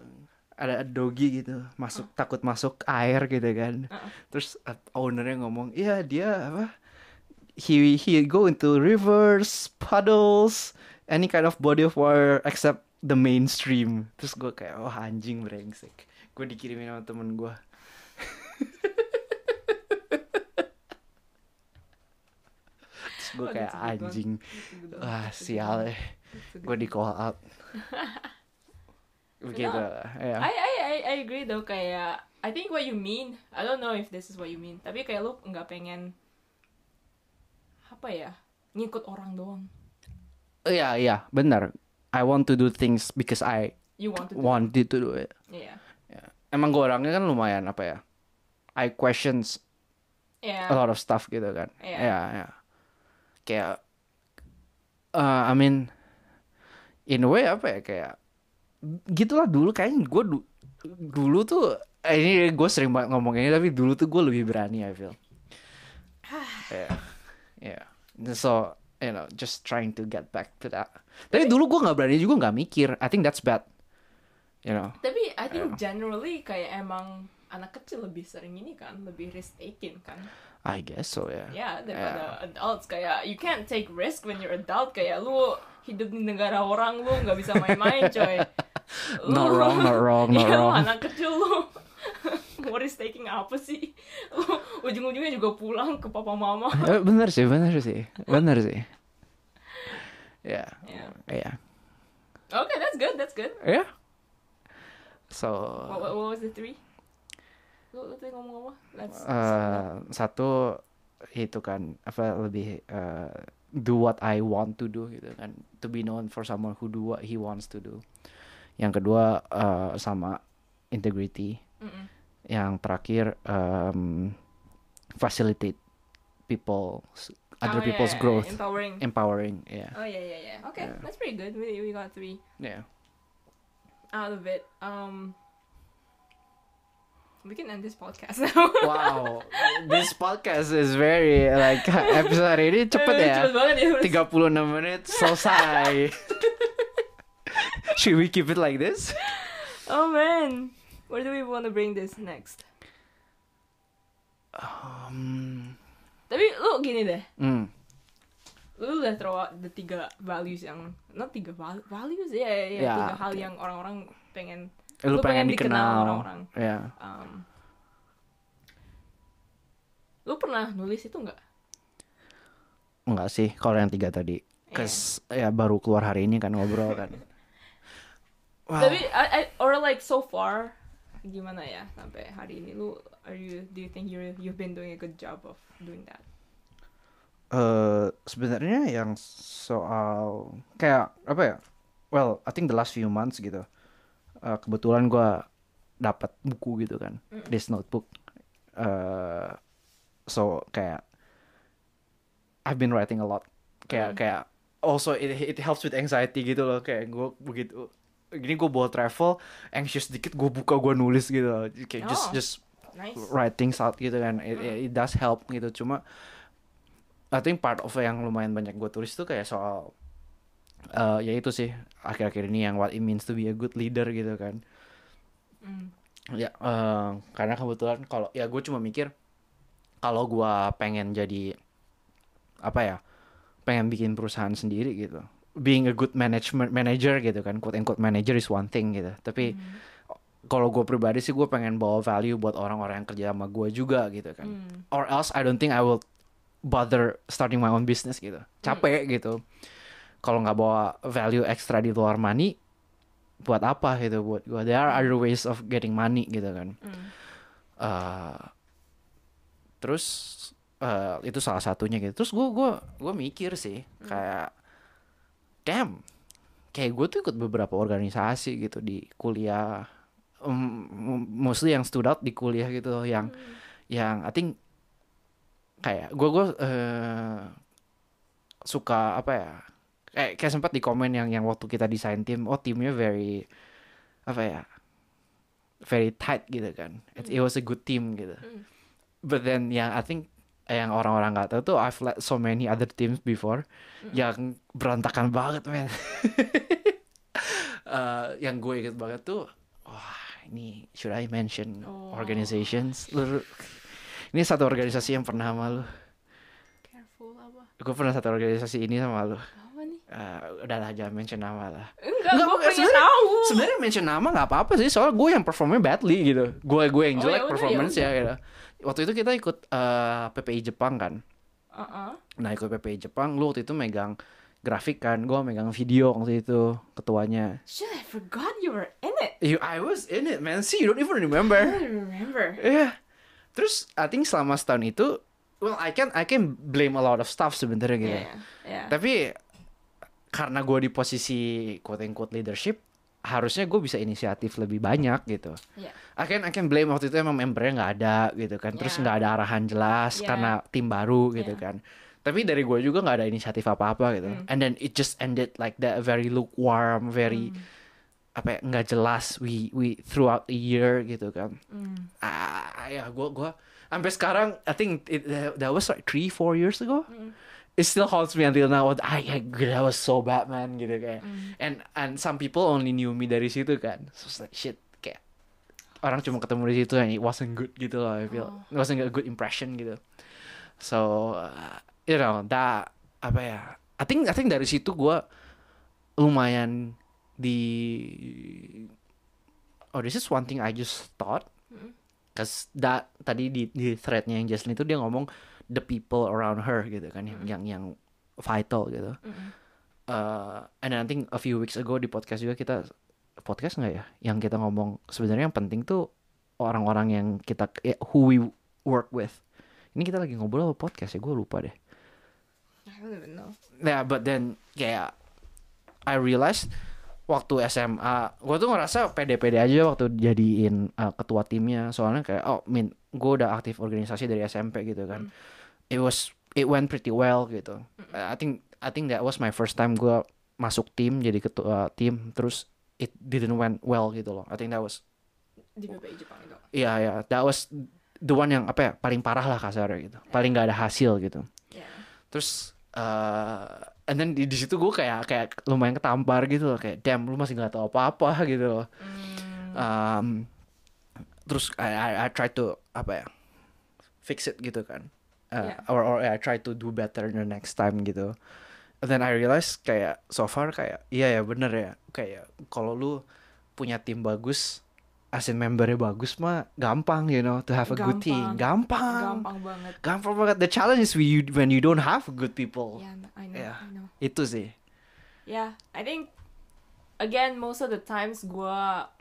ada doggy gitu masuk takut masuk air gitu kan. Uh-uh. terus uh, ownernya ngomong iya dia apa he he go into rivers puddles any kind of body of water except the mainstream. Terus gue kayak oh anjing brengsek. Gue dikirimin sama temen gue terus gue kayak anjing. Wah sial one. ya. Gue di call out begitu ya I, I I I agree though kayak I think what you mean I don't know if this is what you mean tapi kayak lu nggak pengen apa ya ngikut orang doang. Iya iya benar. I want to do things because I you want to do wanted to do it. Yeah. Emang gue orangnya kan lumayan apa ya I questions yeah. a lot of stuff gitu kan. Iya. ya ya kayak uh, I mean in a way apa ya kayak gitulah dulu kayaknya gue du- dulu tuh eh, ini gue sering banget ngomong ini tapi dulu tuh gue lebih berani I feel. Yeah. Yeah. So you know just trying to get back to that. Tapi dulu gue nggak berani juga nggak mikir. I think that's bad. You know. Tapi I think generally kayak emang anak kecil lebih sering ini kan, lebih risk taking kan. I guess so ya Ya, daripada adults. Kayak you can't take risk when you're adult. Kayak lu hidup di negara orang lu nggak bisa main-main coy. Not wrong not wrong not Iya, wrong anak kecil lu. What is taking apa sih? Ujung-ujungnya juga pulang ke papa mama. Eh, bener sih bener sih bener sih ya Yeah. ya Okay, that's good, that's good. ya so What, what, what was the three? Lu, lu tadi ngomong apa? Let's eh, satu itu kan apa lebih eh, do what I want to do gitu kan to be known for someone who do what he wants to do yang kedua eh, sama integrity Mm-mm. yang terakhir um, facilitate people other Oh, people's yeah, growth Empowering. empowering yeah Oh yeah, yeah, yeah. Okay, Yeah. that's pretty good. We we got three yeah out of it. Um, we can end this podcast now. wow this podcast is very like episode ini cepet ya Cepet banget ya. 36 menit selesai should we keep it like this Oh man, where do we want to bring this next? um, Tapi lu gini deh, hmm. lu udah throw out the tiga values yang, not tiga val- values ya, ya, ya, Ya, tiga hal oke. yang orang-orang pengen, lu, pengen, dikenal dikenal orang-orang. ya Um, lu pernah nulis itu nggak? enggak sih kalau yang tiga tadi Cause ya baru keluar hari ini kan ngobrol kan Wow. Tapi I, I, or like so far gimana ya sampai hari ini lu are you do you think you you've been doing a good job of doing that? eh sebenarnya yang soal kayak apa ya? Well, I think the last few months gitu. eh, kebetulan gua dapat buku gitu kan, this notebook. eh so kayak I've been writing a lot. Kayak Mm. kayak also it it helps with anxiety gitu loh. Kayak gue begitu gini gue bawa travel anxious dikit gue buka gue nulis gitu kayak just Oh. just Nice. write things out gitu kan it, it, it does help gitu cuma I think part of yang lumayan banyak gue tulis tuh kayak soal eh ya itu sih akhir-akhir ini yang what it means to be a good leader gitu kan Mm. ya eh, karena kebetulan kalau ya gue cuma mikir kalau gue pengen jadi apa ya pengen bikin perusahaan sendiri gitu being a good management manager gitu kan. Quote unquote manager is one thing gitu. Tapi Mm. kalau gue pribadi sih gue pengen bawa value buat orang-orang yang kerja sama gue juga gitu kan. Mm. or else I don't think I will bother starting my own business gitu. Capek gitu. Kalau nggak bawa value extra di luar money buat apa gitu? Buat gue there are other ways of getting money gitu kan. Mm. Eh, terus eh, itu salah satunya gitu. Terus gue gua gue mikir sih kayak damn kayak gue tuh ikut beberapa organisasi gitu di kuliah Em, mostly yang stood out di kuliah gitu yang yang I think kayak gue gue eh, suka apa ya kayak kayak sempat di komen yang yang waktu kita desain tim oh timnya very apa ya very tight gitu kan. It, it was a good team gitu. Mm. but then yang I think yang orang-orang nggak tahu tuh I've led so many other teams before yang berantakan banget men Eh, yang gue inget banget tuh wah ini should I mention Oh. organizations lu ini satu organisasi yang pernah sama lu Careful apa? gue pernah satu organisasi ini sama lu Apa nih? Eh, udahlah jangan mention nama lah Enggak, Enggak, gue pengen tahu. sebenarnya mention nama nggak apa-apa sih soalnya gue yang performnya badly gitu gue gue yang Oh, jelek ya udah, performance ya ya gitu. Waktu itu kita ikut eh, PPI Jepang kan Uh-uh. nah ikut PPI Jepang lu waktu itu megang grafik kan gue megang video waktu itu ketuanya Shit, I forgot you were in it. you I was in it man see you don't even remember I don't remember. Iya. Terus I think selama setahun itu well I can I can blame a lot of stuff sebenarnya gitu. Yeah, yeah. Tapi karena gue di posisi quote unquote leadership harusnya gue bisa inisiatif lebih banyak gitu. Yeah. I can I can blame waktu itu emang membernya nggak ada gitu kan. Terus Yeah. nggak ada arahan jelas Yeah. karena tim baru gitu Yeah. kan. Tapi dari gue juga nggak ada inisiatif apa-apa gitu. Mm. And then it just ended like that very lukewarm, very Mm. apa ya nggak jelas we we throughout the year gitu kan Mm. ah ya gue gua sampai sekarang I think it, that was like three four years ago Mm. It still haunts me until now I, I that was so bad man gitu kayak Mm. and and some people only knew me dari situ kan so it's like shit kayak orang cuma ketemu di situ and it wasn't good gitu loh I feel Oh. it wasn't a good impression gitu so uh, you know that apa ya I think I think dari situ gue lumayan di oh this is one thing I just thought Mm. cause that tadi di di threadnya yang Jaslyn itu dia ngomong the people around her gitu kan yang Mm. yang yang vital gitu Mm-mm. uh, and then I think a few weeks ago di podcast juga kita podcast nggak ya yang kita ngomong sebenarnya yang penting tuh orang-orang yang kita ya, who we work with ini kita lagi ngobrol apa podcast ya gue lupa deh I don't even know. Nah, but then kayak I realized waktu SMA, gue tuh ngerasa pede-pede aja waktu jadiin uh, ketua timnya. Soalnya kayak, oh, min, gue udah aktif organisasi dari SMP gitu kan. It was, it went pretty well gitu. Uh, I think, I think that was my first time gue masuk tim jadi ketua tim. Terus it didn't went well gitu loh. I think that was, Di PPI Jepang itu. iya ya, that was the one yang apa ya paling parah lah kasarnya gitu. Paling nggak ada hasil gitu. Yeah. terus eh and then di, di situ gue kayak kayak lumayan ketampar gitu loh kayak damn lu masih nggak tahu apa-apa gitu loh Mm. Um, terus I, I I try to apa ya fix it gitu kan Uh, Yeah. or or I try to do better the next time gitu and then I realize kayak so far kayak iya ya bener ya kayak kalau lu punya tim bagus asin membernya bagus mah gampang you know to have a good team gampang Gampang banget. gampang banget the challenge is when you, when you don't have good people Yeah, I know. Yeah. I know. itu sih Yeah, I think again most of the times gua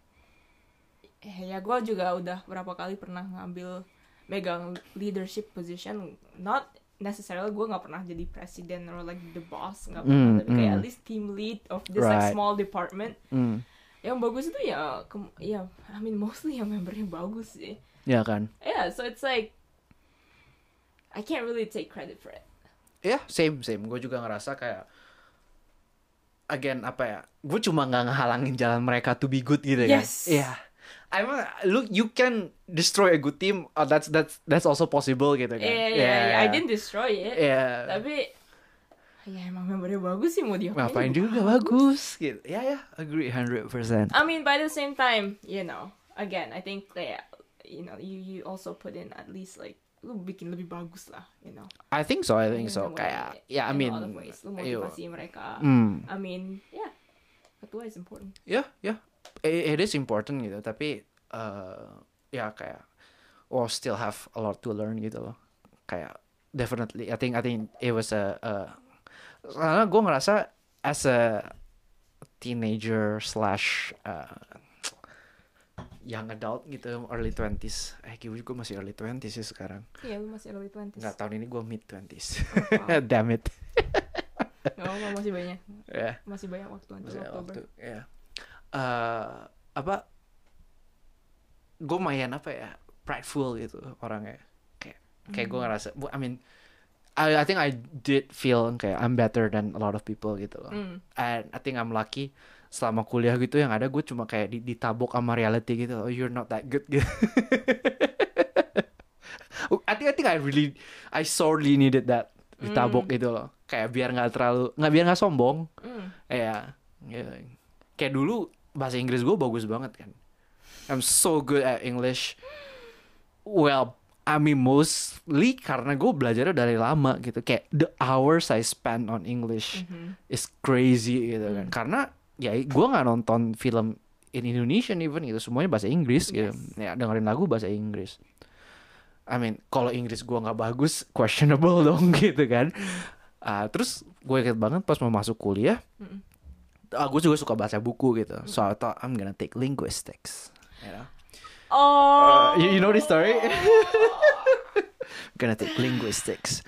ya gua juga udah berapa kali pernah ngambil megang leadership position. Not necessarily gua nggak pernah jadi presiden or like the boss nggak pernah Mm, tapi kayak mm. at least team lead of this like Right. small department. Hmm, yang bagus itu ya ya I mean mostly yang membernya bagus sih. Ya kan? Yeah so it's like I can't really take credit for it. Ya same same. Gue juga ngerasa kayak again apa ya gue cuma nggak ngehalangin jalan mereka to be good gitu kan? Yes. Iya Emang look you can destroy a good team. Oh, that's that's that's also possible gitu kan. Yeah, yeah, yeah, I didn't destroy it. Iya. tapi ya emang membernya bagus sih mau dia ngapain juga bagus. gitu. Ya ya agree 100% I mean by the same time you know again I think kayak you know you you also put in at least like lu bikin lebih bagus lah you know. I think so I think In so. kayak ya I in mean ways. lu motivasi mereka. Hmm. I mean yeah ketua is important. Ya ya it, it is important gitu tapi uh, ya kayak oh still have a lot to learn gitu loh. Kayak definitely I think I think it was a, a karena gue ngerasa as a teenager slash uh, young adult gitu early 20s eh gue juga masih early 20s sih sekarang. Iya lu masih early 20s nggak tahun ini gue mid 20s Oh, wow. damn it. Apa-apa, masih banyak. Ya. Masih banyak waktu ada Oktober. waktu, ya. Eh, apa? Gue mayan apa ya? Prideful gitu orangnya. Kayak kayak gue ngerasa, bu- I mean, I, I think I did feel kayak I'm better than a lot of people gitu loh. Hmm. And I think I'm lucky selama kuliah gitu yang ada gue cuma kayak di- ditabok sama reality gitu. Oh, you're not that good gitu. I think I think I really I sorely needed that ditabok Mm. gitu loh. Kayak biar nggak terlalu nggak biar nggak sombong. Hmm. Iya, gitu. Kayak dulu bahasa Inggris gue bagus banget kan. I'm so good at English. Well, I mean mostly karena gue belajarnya dari lama gitu. Kayak the hours I spend on English Mhm. is crazy gitu kan. Hmm. Karena ya gue nggak nonton film in Indonesian even gitu. Semuanya bahasa Inggris gitu. Yes. Ya dengerin lagu bahasa Inggris. I mean kalau Inggris gue nggak bagus questionable dong gitu kan. Ah, terus gue inget banget pas mau masuk kuliah Mm-mm. Uh, gue juga suka baca buku gitu. So I thought I'm gonna take linguistics. You know? Oh, Uh, you, you know this story? gonna take linguistics.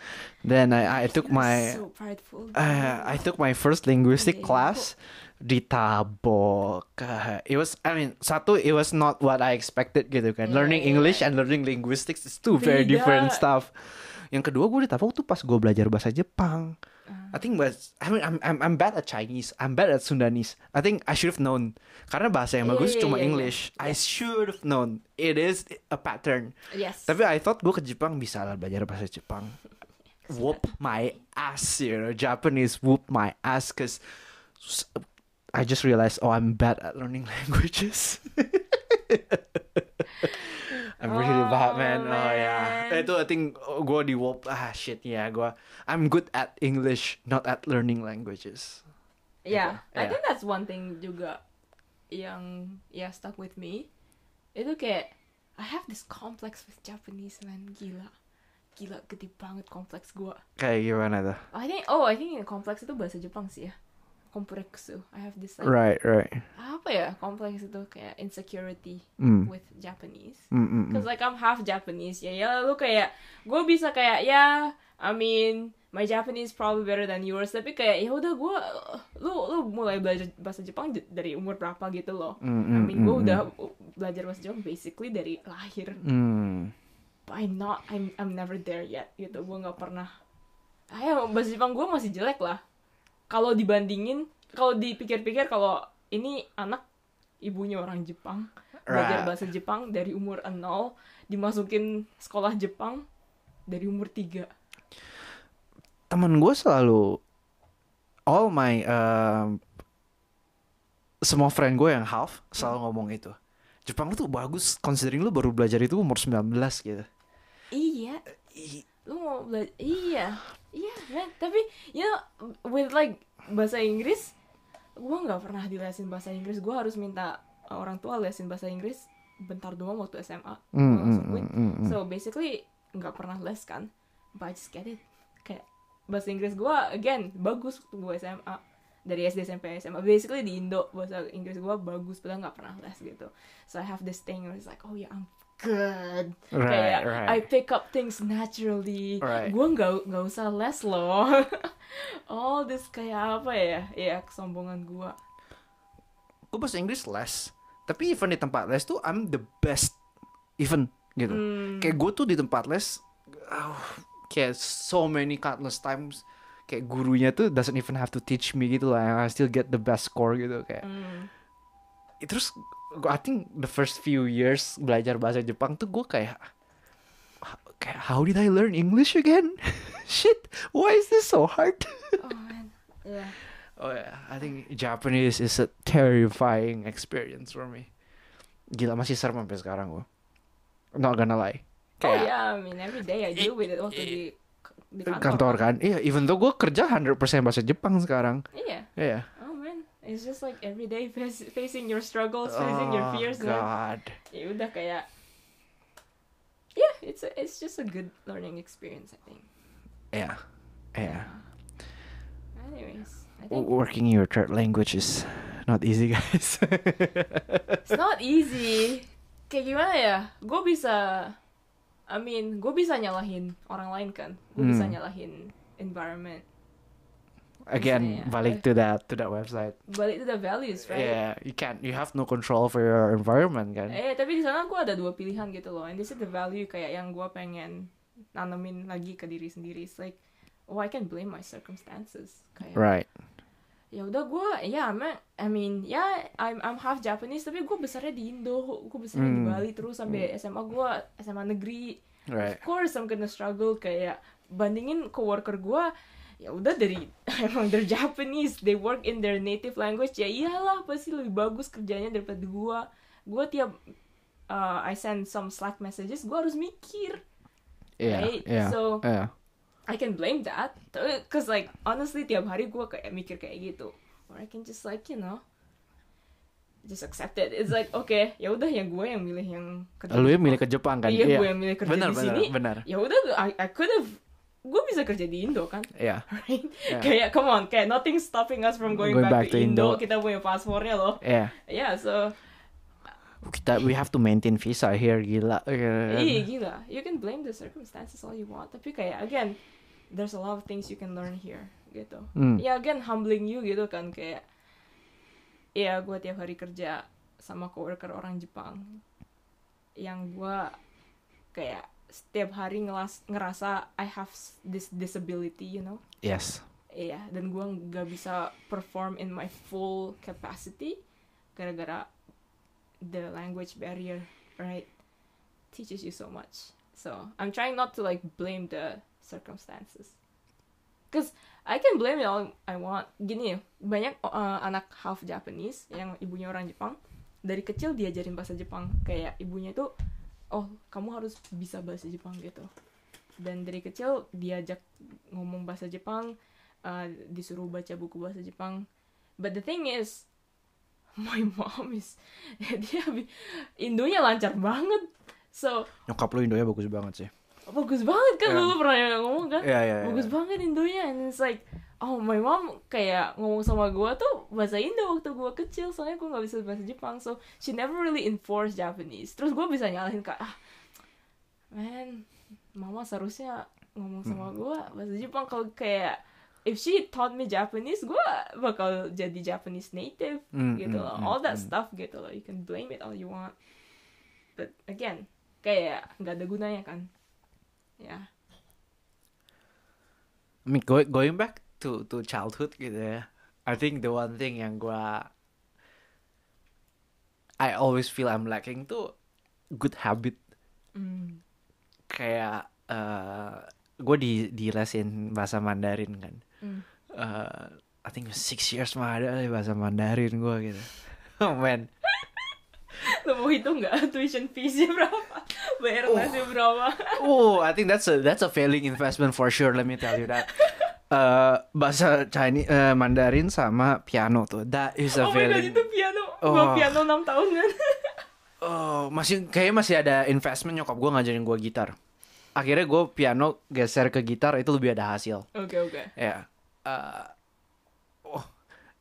Then I, I took my so prideful. uh, I took my first linguistic Okay. class. Ditabok. Uh, it was I mean satu it was not what I expected gitu kan. Yeah, learning yeah, English and learning linguistics is two very different stuff. Yang kedua gue ditabok tuh pas gue belajar bahasa Jepang. I think but I mean I'm I'm I'm bad at Chinese. I'm bad at Sundanese. I think I should have known. Karena bahasa yang bagus iya, cuma iya. English. I should have known. It is a pattern. Yes. Tapi I thought gue ke Jepang bisa lah belajar bahasa Jepang. Whoop my ass, you know. Japanese whoop my ass because I just realized, oh, I'm bad at learning languages. I'm really bad, Oh, man. Oh yeah, man. itu I think gue di whoop. Ah shit, ya gue. I'm good at English, not at learning languages. Yeah, Gitu. I Yeah. think that's one thing juga yang ya stuck with me. Itu kayak I have this complex with Japanese man, gila. Gila gede banget kompleks gua. Kayak gimana tuh? I think oh, I think kompleks itu bahasa Jepang sih ya. Kompleksu. I have this like Right, right. apa ya? Kompleks itu kayak insecurity Mm. with Japanese. Mm, mm, mm. Cause like I'm half Japanese ya ya lu kayak gue bisa kayak ya I mean my Japanese probably better than yours tapi kayak ya udah gue lu lu mulai belajar bahasa Jepang dari umur berapa gitu loh Mm, I mm, mean gue mm, udah belajar bahasa Jepang basically dari lahir Mm. but I'm not I'm I'm never there yet gitu gue nggak pernah ayo bahasa Jepang gue masih jelek lah kalau dibandingin kalau dipikir-pikir kalau ini anak ibunya orang Jepang belajar Right. bahasa Jepang dari umur 0 dimasukin sekolah Jepang dari umur 3 temen gue selalu all my um, semua friend gue yang half selalu ngomong itu. Jepang lu tuh bagus considering lu baru belajar itu umur 19 gitu. Iya. Lu mau belajar iya iya man tapi you know with like bahasa Inggris gue nggak pernah dilesin bahasa Inggris. Gue harus minta orang tua lesin bahasa Inggris bentar doang waktu SMA Mm, mm, mm, mm, mm. so basically nggak pernah les kan? But I just get it. Kayak bahasa Inggris gue again bagus waktu gue SMA dari SD sampai SMA basically di Indo bahasa Inggris gue bagus padahal nggak pernah les gitu. So I have this thing where it's like oh yeah I'm good. Right kayak right. I pick up things naturally. Right. gue nggak nggak usah les loh. All this kayak apa ya? Ya kesombongan gue gue bahasa Inggris les. Tapi even di tempat les tuh I'm the best even gitu. Hmm. kayak gue tuh di tempat les oh, kayak so many countless times kayak gurunya tuh doesn't even have to teach me gitu lah. I still get the best score gitu kayak. Hmm. terus I think the first few years belajar bahasa Jepang tuh gue kayak kayak how did I learn English again? Shit why is this so hard? Oh man. Yeah. Oh yeah. I think Japanese is a terrifying experience for me. Gila masih serem sampai sekarang gue not gonna lie. Oh kayak yeah I mean every day I deal with it waktu di di kantor, kantor. kan? Iya even though gue kerja 100% bahasa Jepang sekarang. Iya. Iya. oh man it's just like every day facing your struggles facing your oh fears man. god. Ya udah kayak yeah it's a, it's just a good learning experience I think. Iya iya anyways I think working your third language is not easy guys. It's not easy. Kayak gimana ya? Gue bisa I mean gue bisa nyalahin orang lain kan? Gue bisa Hmm. nyalahin environment again Misalnya, balik to that to that website balik to the values right yeah you can't you have no control for your environment kan Eh tapi di sana gue ada dua pilihan gitu loh, and this is the value kayak yang gue pengen nanemin lagi ke diri sendiri. It's like, oh I can blame my circumstances. Kayak right ya udah gue, ya I'm I mean ya I'm I'm half Japanese tapi gue besarnya di Indo, gue besarnya di Hmm. Bali terus sampai SMA gue SMA negeri. right Of course I'm gonna struggle kayak bandingin coworker gue ya udah dari emang they're Japanese they work in their native language. Ya iyalah pasti lebih bagus kerjanya daripada gue gue tiap uh, I send some Slack messages gue harus mikir. Yeah right? yeah so yeah I can blame that. Tapi- cause like honestly tiap hari gue kayak mikir kayak gitu. Or I can just like you know just accept it. It's like okay ya udah yang gue yang milih yang kerja lu yang milih ke Jepang kan? Iya gue yang milih kerja benar di benar sini. benar. Ya udah I, I could have gue bisa kerja di Indo kan? Yeah right? Yeah. kayak come on kayak nothing stopping us from going, Going back, back to to Indo. Indo. kita punya paspornya loh. Yeah yeah so kita we have to maintain visa here gila. Iya gila. You can blame the circumstances all you want. Tapi kayak again there's a lot of things you can learn here gitu. Hmm. ya again humbling you gitu kan kayak ya gue tiap hari kerja sama coworker orang Jepang. Yang gue kayak setiap hari ngelas, ngerasa I have this disability you know? Yes. Iya dan gue nggak bisa perform in my full capacity gara-gara the language barrier right teaches you so much. So I'm trying not to like blame the circumstances. Cause I can blame it all I want. Gini ya banyak uh, anak half Japanese yang ibunya orang Jepang dari kecil diajarin bahasa Jepang. Kayak ibunya itu oh kamu harus bisa bahasa Jepang gitu dan dari kecil diajak ngomong bahasa Jepang uh, disuruh baca buku bahasa Jepang but the thing is my mom is dia Indonya lancar banget so Nyokap lu Indonya bagus banget sih. bagus banget kan Iya. lu pernah ngomong kan Iya iya. bagus banget Indonya and it's like oh my mom kayak ngomong sama gue tuh bahasa Indo waktu gue kecil soalnya gue nggak bisa bahasa Jepang so she never really enforce Japanese. Terus gue bisa nyalahin kak ah man mama seharusnya ngomong sama gue bahasa Jepang. Kalau kayak if she taught me Japanese gue bakal jadi Japanese native Hmm, gitu hmm, loh. hmm, all that hmm. stuff gitu loh. You can blame it all you want. But again kayak nggak ada gunanya kan. Ya. I mean, going going back to to childhood gitu ya. I think the one thing yang gua I always feel I'm lacking tuh good habit. mm. Kayak eh gue di di lesin bahasa Mandarin kan. Mm. Eh, I think six years mah ada bahasa Mandarin gue gitu. Oh man, Lo mau hitung nggak tuition feesnya berapa? Bayar lesnya berapa? oh I think that's a that's a failing investment for sure. Let me tell you that. Eh bahasa Chinese eh, Mandarin sama piano tuh that is a oh my god itu piano. Oh. Gua piano 6 tahun kan. Oh, masih kayaknya masih ada investment nyokap gue ngajarin gue gitar. Akhirnya gue piano geser ke gitar itu lebih ada hasil. Oke oke. Ya. Eh, oh,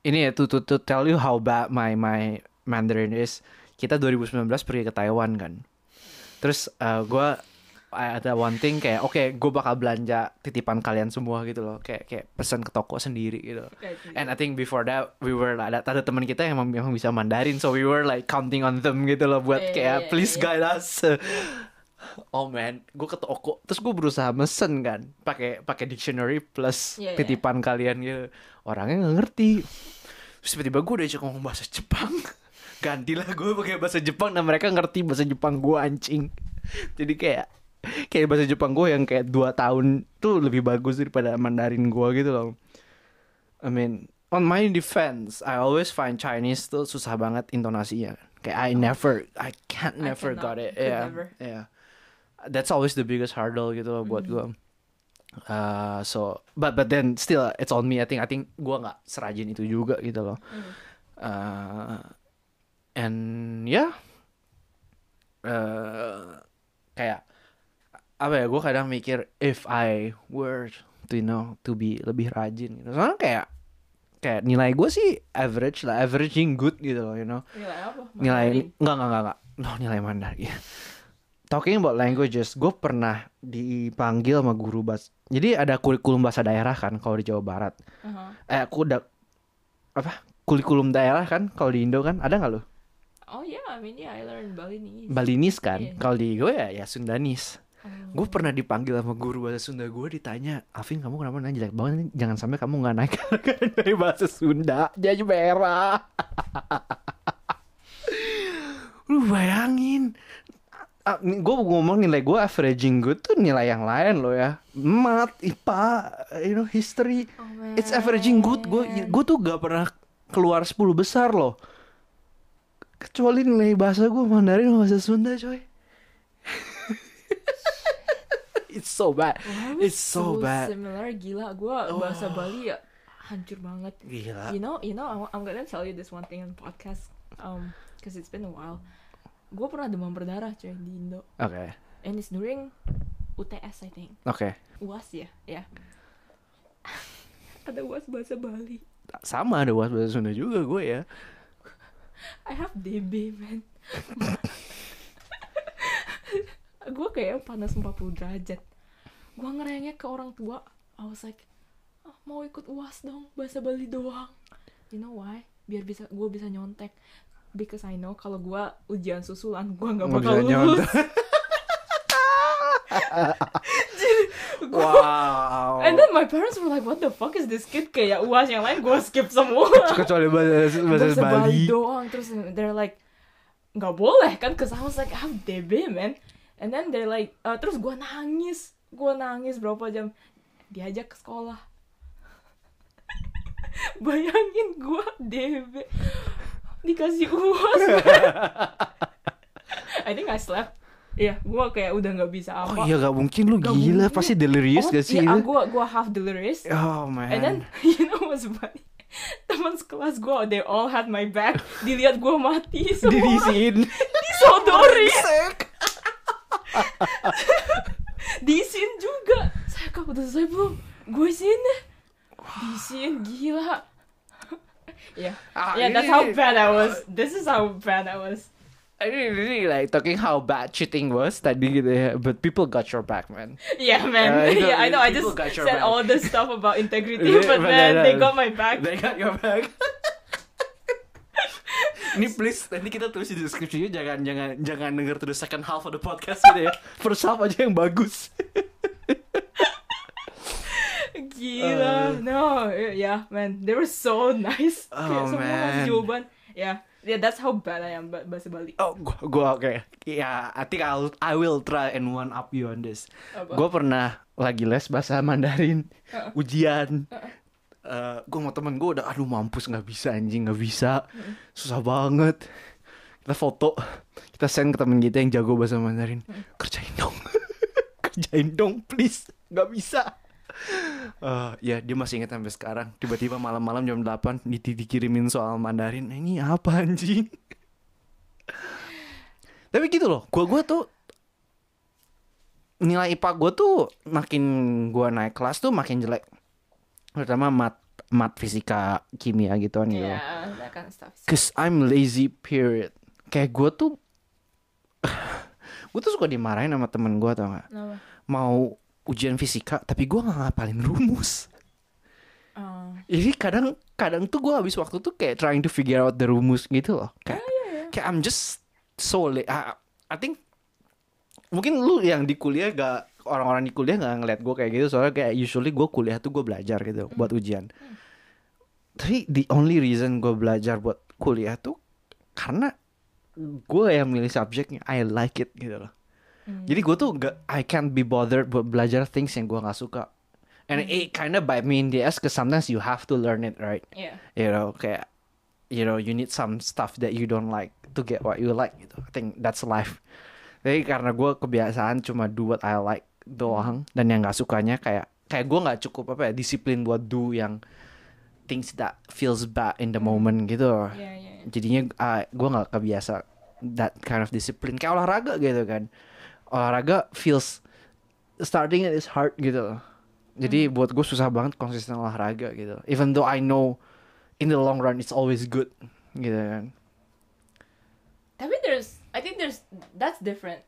ini ya to, to, to tell you how bad my my Mandarin is. Kita 2019 pergi ke Taiwan kan. Terus eh, gue ada one thing kayak oke gue bakal belanja titipan kalian semua gitu loh kayak kayak pesan ke toko sendiri gitu And I think before that we were ada ada teman kita yang memang bisa Mandarin, so we were like counting on them gitu loh buat kayak please guide us. Oh man, gue ke toko, terus gue berusaha mesen kan, pakai pakai dictionary plus titipan kalian gitu. Orangnya nggak ngerti. Terus tiba-tiba gue udah ngomong bahasa Jepang. Gantilah gue pakai bahasa Jepang dan mereka ngerti bahasa Jepang gue anjing. Jadi kayak kayak bahasa Jepang gue yang kayak dua tahun tuh lebih bagus daripada Mandarin gue gitu loh. I mean, on my defense, I always find Chinese tuh susah banget intonasinya. Kayak I never, I can't I never got cannot, it. Yeah, never. yeah. That's always the biggest hurdle gitu loh buat gue. Uh, so, but but then still it's on me. I think I think gue nggak serajin itu juga gitu loh. Uh, and yeah, uh, apa ya? Gue kadang mikir if I were to you know to be lebih rajin gitu. Soalnya kayak kayak nilai gue sih average lah, averaging good gitu loh, you know. Nilai apa? Nilai Mandarin. enggak enggak enggak enggak. No, nilai Mandarin. Talking about languages, gue pernah dipanggil sama guru bahasa. Jadi ada kurikulum bahasa daerah kan kalau di Jawa Barat. Aha. Eh, aku udah apa? Kurikulum daerah kan kalau di Indo kan ada nggak lo? Oh yeah, I mean yeah, I learned Balinese. Balinese kan. Iya. Kalau di gue ya ya Sundanis. Oh. Gue pernah dipanggil sama guru bahasa Sunda gue ditanya, Alvin kamu kenapa nanya jelek banget? nih? Jangan sampai kamu nggak naik dari bahasa Sunda jadi merah. Lu bayangin, gue ngomong nilai gue averaging good tuh nilai yang lain loh ya. Mat, IPA, you know history, Oh, man. it's averaging good. Gue gue tuh gak pernah keluar 10 besar loh. Kecuali nilai bahasa gue Mandarin bahasa Sunda coy. It's so bad. Was It's so bad. Similar gila, gua bahasa Bali ya hancur banget. Gila. You know, you know, I'm, I'm gonna tell you this one thing on podcast, um, because it's been a while. Gue pernah demam berdarah coy di Indo, Oke. and it's during UTS I think, Oke. UAS ya, ya. Ada UAS bahasa Bali. Sama ada was bahasa Sunda juga gue ya. I have DB man. gue kayak panas 40 derajat. Gue ngerengek ke orang tua. I was like, "Ah, mau ikut uas dong bahasa Bali doang. You know why? Biar bisa gue bisa nyontek. Because I know kalau gue ujian susulan gue nggak bakal lulus. nyontek. wow. And then my parents were like, what the fuck is this kid? Kayak uas yang lain gue skip semua. kecuali bahasa bahasa Bahasa Bali. doang. Terus they're like, nggak boleh kan? Cause I was like, I'm DB man. And then they're like, uh, terus gue nangis. Gue nangis berapa jam. Diajak ke sekolah. Bayangin gue DB. Dikasih uas. I think I slept. Iya, gue kayak udah nggak bisa Oh apa. iya gak mungkin lu Gak gila mungkin. pasti delirious Oh, gak sih? Iya, gue gue half delirious. Oh man. And then you know what's funny? Teman sekelas gue, they all had my back. Dilihat gue mati semua. Dirisin. Disodori. Juga. Saya udah selesai belum? Gue sini. Gila. yeah, Ah, yeah, that's how bad I was. This is how bad I was. I really, really like talking how bad cheating was tadi gitu ya. But people got your back, man. Yeah, man. Uh, you know, yeah, I know. I just said back. all this stuff about integrity, Yeah, but but man, they uh, got my back. They got your back. Ini please nanti kita tulis di deskripsinya jangan jangan jangan denger terus second half of the podcast gitu ya. First half aja yang bagus. Gila, no, yeah, man, they were so nice. Oh, Kayak semua man. ngasih jawaban. Yeah, yeah, that's how bad I am ba- bahasa Bali. Oh, gua, gua oke. Ya, I think I'll I will try and one up you on this. Apa? Gue pernah lagi les bahasa Mandarin, Uh-uh. ujian. Eh, gue sama temen gue udah, aduh mampus nggak bisa anjing nggak bisa, susah banget. Kita foto, kita send ke temen kita yang jago bahasa Mandarin, kerjain dong, kerjain dong please, nggak bisa. Eh, ya dia masih ingat sampai sekarang. Tiba-tiba malam-malam jam 8 di dikirimin soal Mandarin. "Nah, Ini apa anjing? Tapi gitu loh, gua gua tuh nilai IPA gue tuh makin gua naik kelas tuh makin jelek. Terutama mat mat fisika, kimia gituan gitu. Yeah, that kind of stuff. Cause I'm lazy period. Kayak gue tuh gue tuh suka dimarahin sama temen gue tau gak? Kenapa? Mau ujian fisika tapi gua nggak ngapalin rumus. Oh. Jadi kadang kadang tuh gua habis waktu tuh kayak trying to figure out the rumus gitu loh. Kayak kayak I'm just so late. I, I think mungkin lu yang di kuliah gak orang-orang di kuliah gak ngeliat gue kayak gitu soalnya kayak usually gue kuliah tuh gue belajar gitu buat ujian. Tapi the only reason gue belajar buat kuliah tuh karena gue yang milih subjeknya I like it gitu loh. Jadi gue tuh gak I can't be bothered buat belajar things yang gue nggak suka. And it kinda bite me in the ass cause sometimes you have to learn it right. Yeah. You know kayak you know you need some stuff that you don't like to get what you like gitu. I think that's life. Jadi karena gue kebiasaan cuma do what I like doang dan yang nggak sukanya kayak kayak gue nggak cukup apa ya disiplin buat do yang things that feels bad in the moment gitu. Yeah, yeah, yeah. Jadinya uh, gue nggak kebiasa that kind of discipline kayak olahraga gitu kan. Olahraga feels starting it is hard gitu. Jadi buat gue susah banget konsisten olahraga gitu. Even though I know in the long run it's always good gitu kan. Tapi there's, I think there's, that's different.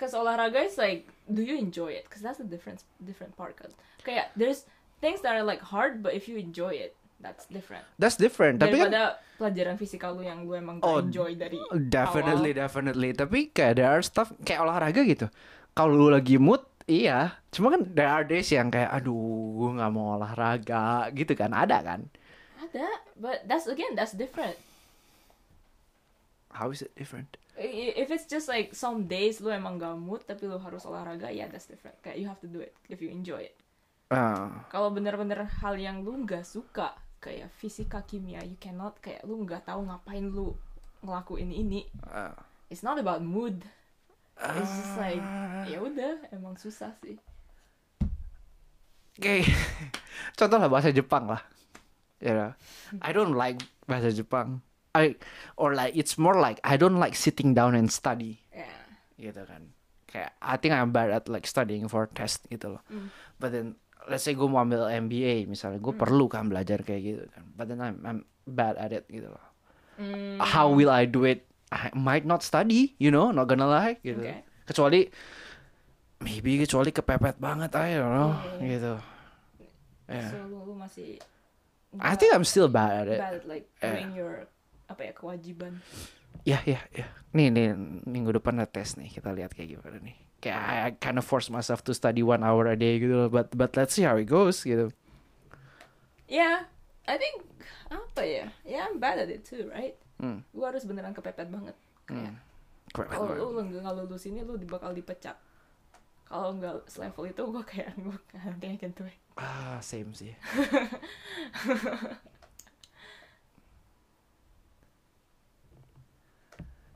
Cause olahraga is like, do you enjoy it? Cause that's the difference, different part. Kan. Kayak there's things that are like hard, but if you enjoy it, that's different. That's different. Tapi kan Daripada pelajaran fisika lu yang lu emang Oh, enjoy dari Definitely, awal. definitely. Tapi kayak there are stuff kayak olahraga gitu. Kalau lu lagi mood, iya. Cuma kan there are days yang kayak, aduh, gue nggak mau olahraga gitu kan. Ada kan? Ada, but that's again, that's different. How is it different? If it's just like some days lu emang gak mood tapi lu harus olahraga, ya that's different. Kayak you have to do it if you enjoy it. Ah, Kalau bener-bener hal yang lu nggak suka, kayak fisika kimia, you cannot kayak lu nggak tahu ngapain lu ngelakuin ini. ah. It's not about mood. It's just like ya udah, emang susah sih. Kayak contoh lah bahasa Jepang lah. You know, I don't like bahasa Jepang. I or like it's more like I don't like sitting down and study. Ya. gitu kan kayak I think I'm bad at like studying for test gitu loh Mm. but then let's say gue mau ambil MBA misalnya gue perlu kan belajar kayak gitu kan but then I'm, I'm bad at it gitu loh Mm, how will I do it I might not study you know not gonna lie gitu Okay. kecuali maybe kecuali kepepet banget I don't know Yeah. gitu yeah. So lu, masih I think I'm still bad at it bad at like Yeah. doing your apa ya kewajiban. ya ya ya nih nih minggu depan ada tes nih kita lihat kayak gimana nih kayak I, I kind of force myself to study one hour a day gitu loh. But but let's see how it goes gitu. Yeah, I think apa ya? Yeah, I'm bad at it too, right? Hmm. Gue harus beneran kepepet banget. Kayak Keren kalau lu nggak lulus ini lu bakal dipecat. Kalau nggak selevel itu gue kayak gue nanti I can do it. Ah, same sih.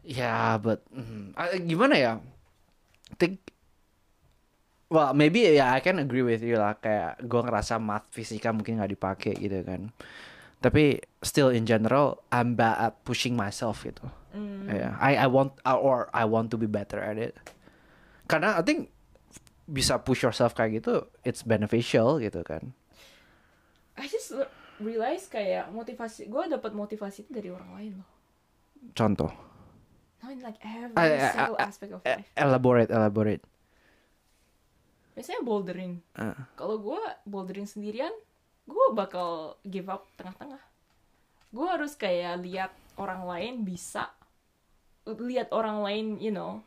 Ya, but mm, ah, gimana ya? Think, well maybe ya I can agree with you lah. Kayak gue ngerasa math fisika mungkin nggak dipakai gitu kan. Tapi still in general I'm bad at pushing myself gitu. Hmm. Yeah, I I want or I want to be better at it. Karena I think bisa push yourself kayak gitu, it's beneficial gitu kan. I just realize kayak motivasi gue dapat motivasi itu dari orang lain loh. Contoh, No, in like every I- I- single I- aspect of life. elaborate, elaborate. Biasanya bouldering. Uh, Kalau gue bouldering sendirian, gue bakal give up tengah-tengah. Gue harus kayak lihat orang lain bisa, lihat orang lain, you know,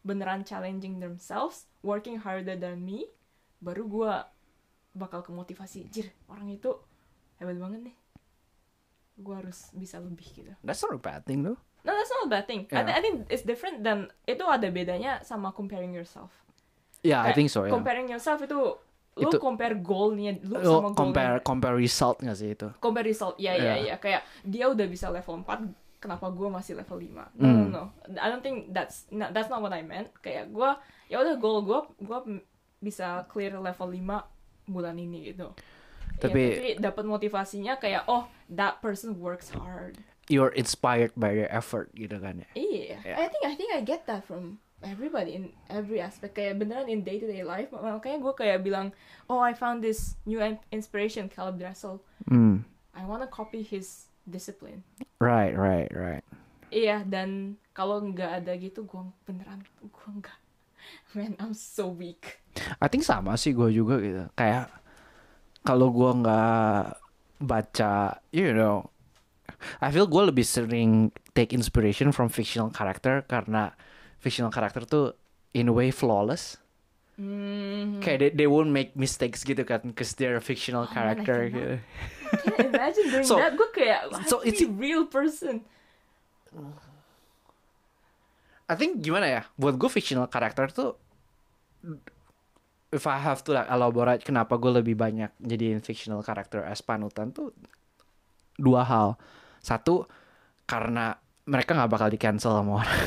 beneran challenging themselves, working harder than me, baru gue bakal kemotivasi. Jir, orang itu hebat banget nih. Gue harus bisa lebih gitu. that's not a bad thing though. No, that's not a bad thing. I, Yeah. thi- I think it's different than itu ada bedanya sama comparing yourself. Yeah, I Kayak think so. Yeah. Comparing yourself itu lu Itu- compare goalnya lu Lo sama compare goalnya. compare result nggak sih itu? Compare result. Ya ya Yeah. ya kayak dia udah bisa level 4 kenapa gue masih level 5? No, no, Hmm. no. I don't think that's not, that's not what I meant. Kayak gue ya udah goal gue gue bisa clear level 5 bulan ini gitu. Ya, Tapi- tapi dapat motivasinya kayak oh that person works hard. You're inspired by their effort gitu kan ya. Iya, Yeah. I think I think I get that from everybody in every aspect. Kayak beneran in day to day life. Makanya gue kayak bilang, oh I found this new in- inspiration, Caleb Dressel. Hmm. I wanna copy his discipline. Right, right, right. Iya, dan kalau nggak ada gitu, gue beneran gue nggak. Man, I'm so weak. I think sama sih gue juga gitu. Kayak kalau gue nggak baca, you know, I feel gue lebih sering take inspiration from fictional character karena fictional character tuh in a way flawless. Hmm. Kayak they, they won't make mistakes gitu kan, cause they're a fictional Oh, man, I character. cannot. gitu. Can't imagine doing So- that. Gue kayak, so it's a real person. I think gimana ya? Buat gue fictional character tuh if I have to like elaborate kenapa gue lebih banyak jadiin fictional character as panutan tuh dua hal. Satu karena mereka nggak bakal di cancel sama orang.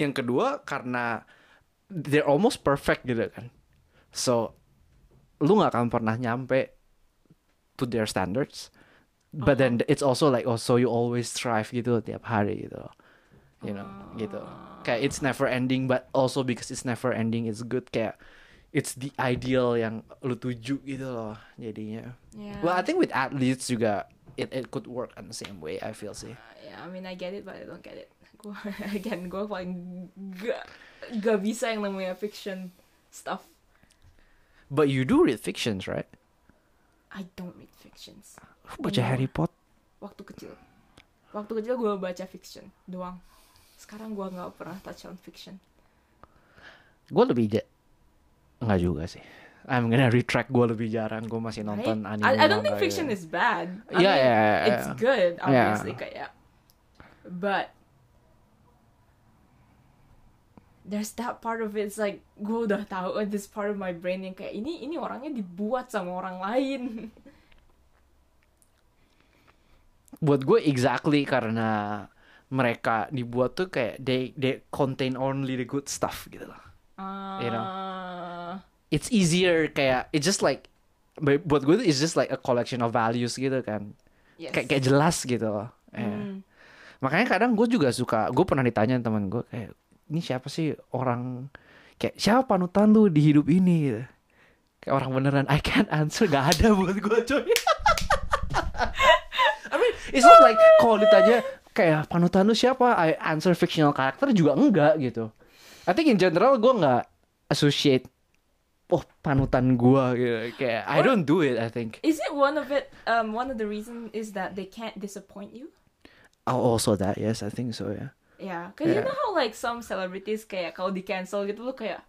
Yang kedua karena they're almost perfect gitu kan. So lu nggak akan pernah nyampe to their standards. But then it's also like oh so you always strive gitu tiap hari gitu. You know, gitu. Kayak it's never ending but also because it's never ending it's good kayak it's the ideal yang lu tuju gitu loh jadinya. Yeah. Well, I think with athletes juga it it could work on the same way I feel sih. Uh, yeah, I mean I get it, but I don't get it. Gua again, gue paling gak gak bisa yang namanya fiction stuff. But you do read fictions, right? I don't read fictions. Baca Anymore. Harry Potter. Waktu kecil, waktu kecil gue baca fiction doang. Sekarang gue nggak pernah touch on fiction. Gue lebih ja- nggak juga sih. I'm gonna retract gue lebih jarang. Gue masih Right? nonton anime. I, I don't think fiction gitu. is bad. Yeah, I mean, yeah, yeah, it's yeah. good, Yeah. obviously kayak. But there's that part of it, it's like gue udah tahu oh, this part of my brain yang kayak ini ini orangnya dibuat sama orang lain. Buat gue exactly karena mereka dibuat tuh kayak they they contain only the good stuff gitu loh. You know. Ah, It's easier kayak it's just like bu- buat gue it's just like a collection of values gitu kan. yes. Kayak kayak jelas gitu loh. Eh. Hmm. Makanya kadang gue juga suka, gue pernah ditanya teman gue kayak ini siapa sih orang kayak siapa panutan lu di hidup ini gitu. Kayak orang beneran I can't answer gak ada buat gue coy. I mean it's not like kalau ditanya kayak panutan lu siapa I answer fictional character juga enggak gitu. I think in general gue nggak associate oh panutan gue gitu kayak I Or- don't do it I think. Is it one of it? Um, one of the reason is that they can't disappoint you. Oh also that yes I think so ya. Yeah, cause you Yeah. know how like some celebrities kayak kalau di cancel gitu lu kayak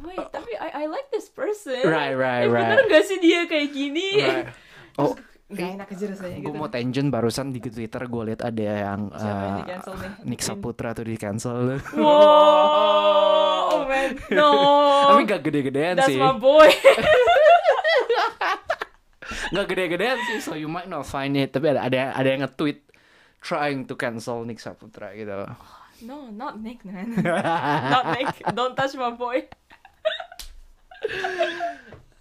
wait tapi I I like this person. Right, right, eh, bener right. gak sih dia kayak gini? Right. Oh, Gak enak aja rasanya gue gitu. mau tangent barusan di Twitter gue liat ada yang Siapa yang eh, nih? Nick Saputra tuh di cancel. Wow, oh man, no. Tapi gak gede-gedean That's sih. my boy. Gak gede-gedean sih, so you might not find it. Tapi ada ada ada yang nge-tweet trying to cancel Nick Saputra gitu. no, not Nick, man. not Nick. Don't touch my boy.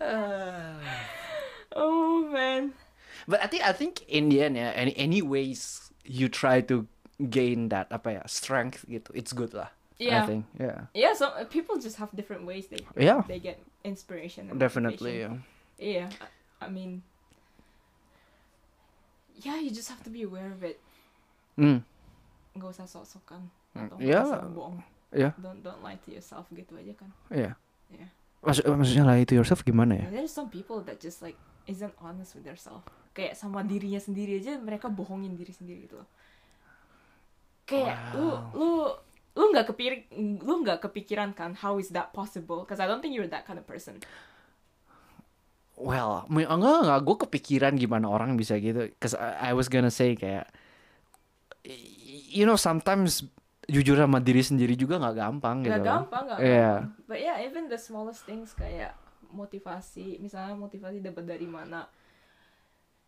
oh man. But I think I think in the end ya, any any ways you try to gain that apa ya strength gitu, it's good lah. I Yeah. think, yeah, Yeah, so uh, people just have different ways they Yeah. they get inspiration. And definitely. motivation. Yeah. Yeah, I, I mean, yeah, you just have to be aware of it. Hmm. Gak usah sok-sokan Hmm, atau yeah. bohong. Yeah. Don't don't lie to yourself gitu aja kan. Iya. Yeah. Maksud, maksudnya lie to yourself gimana ya? And there's some people that just like isn't honest with themselves. Kayak sama dirinya sendiri aja mereka bohongin diri sendiri gitu loh. Kayak Wow. lu lu lu nggak kepikir lu nggak kepikiran kan how is that possible? Because I don't think you're that kind of person. Well, enggak enggak, gue kepikiran gimana orang bisa gitu. Cause I, I was gonna say kayak, you know sometimes jujur sama diri sendiri juga nggak gampang gitu. Gak loh. gampang, gak Iya. gampang. But yeah, even the smallest things kayak motivasi, misalnya motivasi dapat dari mana.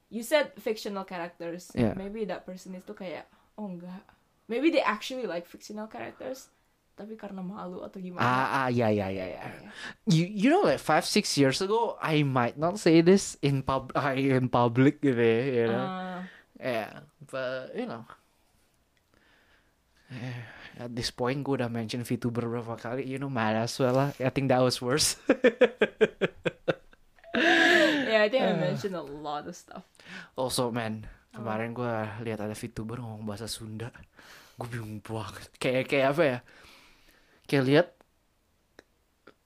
You said fictional characters. Yeah. Maybe that person itu kayak, oh enggak. Maybe they actually like fictional characters, tapi karena malu atau gimana. Ah, ah, ya, ya, ya, ya. You, you know, like five, six years ago, I might not say this in pub, in public gitu ya, you know. Uh, Yeah, but you know, at this point gue udah mention VTuber berapa kali, you know, might as well lah. I think that was worse. yeah, I think Uh. I mentioned a lot of stuff. Also, man, kemarin gue lihat ada VTuber ngomong bahasa Sunda, gue bingung banget. Kayak kayak apa ya? Kayak lihat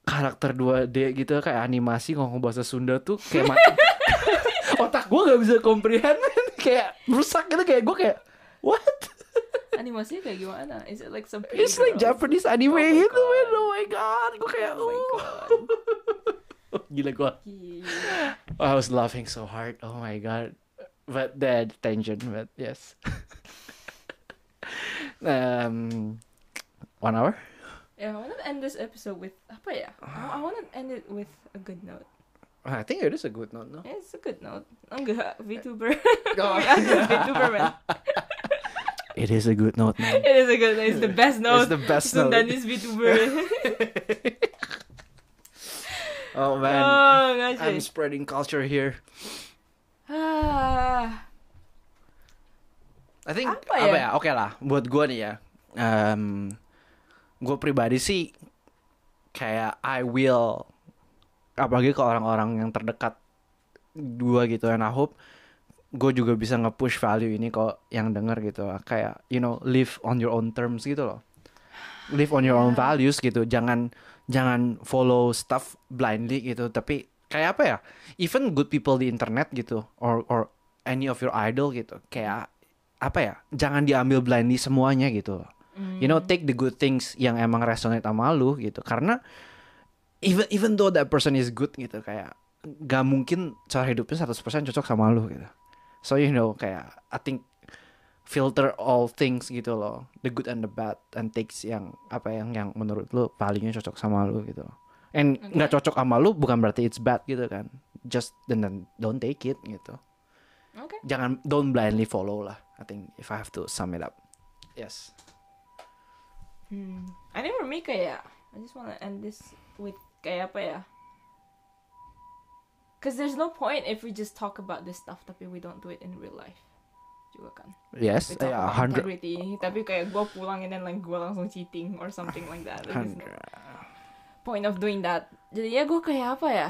karakter 2D gitu kayak animasi ngomong bahasa Sunda tuh kayak otak gue gak bisa comprehend kayak rusak gitu kayak gue kayak what? Animasinya kayak gimana? Is it like some It's like? Japanese anime Oh my gitu man. God. Oh my god. Gue kayak Oh my god. Gila gue. Gila. I was laughing so hard. Oh my god. But the tension, but yes. um one hour? Yeah, I want to end this episode with apa ya? I, I want to end it with a good note. I think it is a good note, no? Yeah, it's a good note. Enggak, VTuber. Oh. We are the VTuber man. It is a good note, man. It is a good note. It's the best note. It's the best note. Sundanese VTuber. Oh man. oh. I'm spreading culture here. Ah, I think Apa apa, ya? ya? Oke lah, buat gue nih ya. Um, gue pribadi sih kayak I will apalagi ke orang-orang yang terdekat gue gitu and I hope gue juga bisa nge-push value ini kok yang denger gitu. Kayak you know live on your own terms gitu loh. Live on your own Yeah. values gitu. Jangan jangan follow stuff blindly gitu. Tapi kayak apa ya? Even good people di internet gitu or or any of your idol gitu. Kayak apa ya? Jangan diambil blindly semuanya gitu loh. You know take the good things yang emang resonate sama lu gitu. Karena even even though that person is good gitu kayak gak mungkin cara hidupnya 100% cocok sama lu gitu so you know kayak I think filter all things gitu loh the good and the bad and takes yang apa yang yang menurut lu palingnya cocok sama lu gitu and Okay. nggak cocok sama lu bukan berarti it's bad gitu kan just then then don't take it gitu Okay. jangan don't blindly follow lah I think if I have to sum it up yes Hmm. I think for me kayak I just wanna end this with kayak apa ya? Cause there's no point if we just talk about this stuff tapi we don't do it in real life. Juga kan. yes We yeah, hundred integrity, tapi kayak gue pulang and then like gue langsung cheating or something like that. There's no point of doing that. Jadi ya gue kayak apa ya?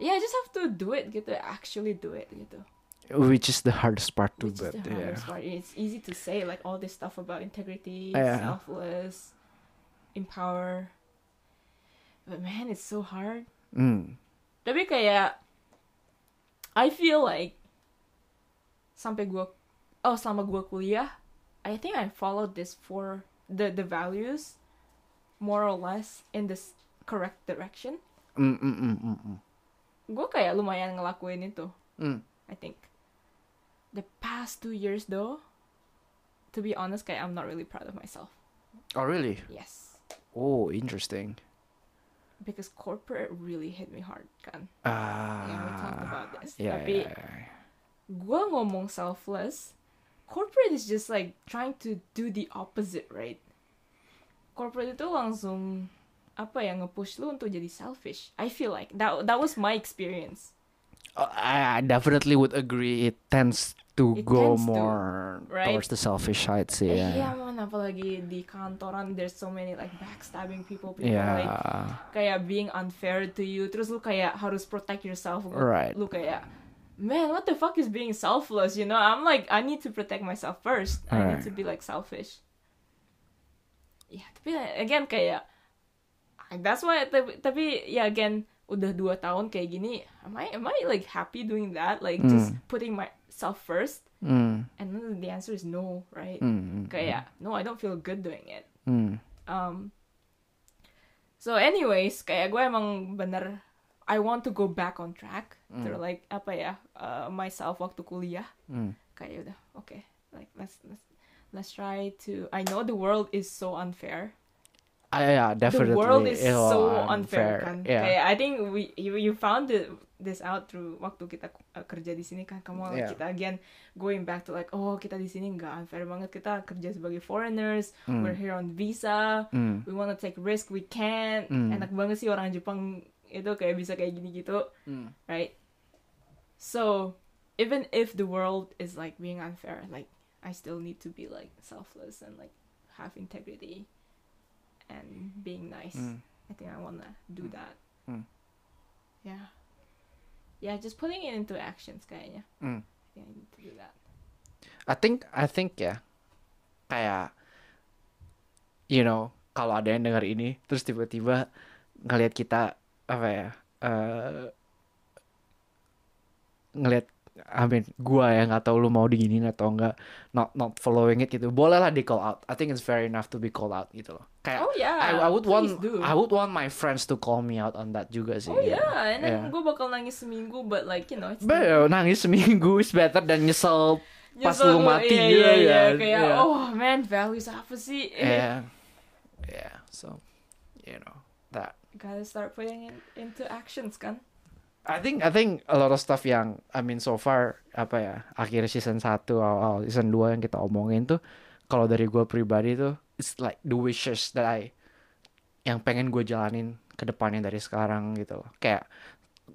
Yeah, I just have to do it gitu, actually do it gitu. which is the hardest part to Which is but the yeah part. It's easy to say like all this stuff about integrity, Yeah. selfless, empower. But man, it's so hard. mm. Tapi kayak I feel like sampai gua oh selama gua kuliah, I think I followed this for the the values more or less in this correct direction. Mm, mm, mm, mm, mm. Gue kayak lumayan ngelakuin itu. Mm. I think. The past two years though, to be honest, kayak I'm not really proud of myself. Oh really? Yes. Oh interesting. Because corporate really hit me hard kan. Ah. Yeah, we talked about this. yeah, Tapi yeah, yeah. gue ngomong selfless, corporate is just like trying to do the opposite, right? Corporate itu langsung apa ya nge-push lu untuk jadi selfish. I feel like that that was my experience. Uh, I definitely would agree. It tends to It go tends to, more right? towards the selfish side sih. Eh, Yeah. Iya man, apalagi di kantoran there's so many like backstabbing people, people Yeah. like kayak being unfair to you. Terus lu kayak harus protect yourself. Right. Lu kayak man, what the fuck is being selfless? You know, I'm like I need to protect myself first. I need Right. to be like selfish. Ya, tapi again kayak that's why tapi, tapi ya again udah dua tahun kayak gini am I am I like happy doing that like just putting myself first Mm, and the answer is no right? Mm, mm, kayak no I don't feel good doing it. Mm. um so anyways kayak gue emang bener I want to go back on track. To like apa ya? Uh, myself waktu kuliah. Mm. kayak udah okay. Like let's let's let's try to I know the world is so unfair. Ah, yeah, definitely. the world is so unfair, kan? Yeah. kayak I think we you, you found it, this out through waktu kita uh, kerja di sini kan. Kamu Yeah. kita again going back to like oh kita di sini nggak unfair banget. Kita kerja sebagai foreigners. We're here on visa. Mm. we wanna take risk. We can Mm. enak banget sih orang Jepang itu kayak bisa kayak gini gitu Mm. right? So even if the world is like being unfair like I still need to be like selfless and like have integrity and being nice. Mm. I think I wanna do that. Mm. yeah yeah just putting it into actions kayaknya Mm. yeah I need to do that I think I think ya kayak you know kalau ada yang dengar ini terus tiba-tiba ngelihat kita apa ya eh ngelihat I mean gua ya nggak tahu lu mau diginin atau enggak not not following it gitu. Boleh lah di call out. I think it's fair enough to be called out gitu loh. Kayak oh yeah. I, I would want do. I would want my friends to call me out on that juga sih oh yeah. And then Yeah. gue bakal nangis seminggu but like you know it's But, ya, nangis seminggu is better dan nyesel pas Nyesel lu gua, mati. Iya, gitu iya, iya, kan. kayak Iya. oh man values apa sih? Yeah. Yeah so you know that. Gotta start putting it into actions kan I think I think a lot of stuff yang I mean so far apa ya akhir season 1 awal season 2 yang kita omongin tuh kalau dari gue pribadi tuh it's like the wishes that I yang pengen gue jalanin ke depannya dari sekarang gitu loh. Kayak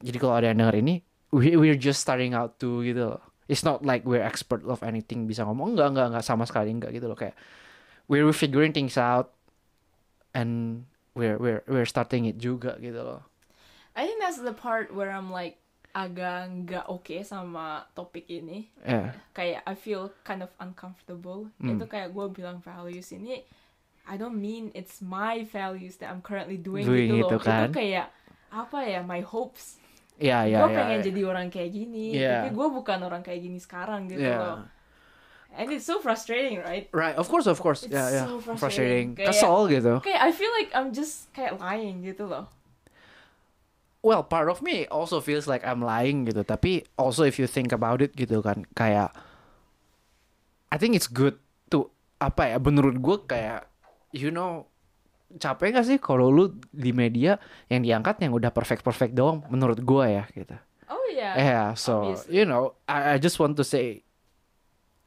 jadi kalau ada yang denger ini we we're just starting out to gitu loh. It's not like we're expert of anything bisa ngomong enggak enggak enggak sama sekali enggak gitu loh kayak we're figuring things out and we're we're we're starting it juga gitu loh. I think that's the part where I'm like agak nggak oke sama topik ini Yeah. kayak I feel kind of uncomfortable Hmm. itu kayak gue bilang values ini I don't mean it's my values that I'm currently doing, Doing gitu itu loh kan. itu kayak apa ya my hopes Iya iya gue iya, pengen iya. jadi orang kayak gini Yeah. tapi gue bukan orang kayak gini sekarang gitu Yeah. loh and it's so frustrating right Right, of course, of course. It's yeah, yeah. so Frustrating. frustrating. Kayak- Kesel gitu. kayak I feel like I'm just kayak lying gitu loh Well, part of me also feels like I'm lying gitu. Tapi also if you think about it gitu kan, kayak I think it's good to apa ya? Menurut gue kayak you know capek gak sih kalau lu di media yang diangkat yang udah perfect perfect doang menurut gue ya gitu. oh yeah Yeah, so obviously. you know, I, I just want to say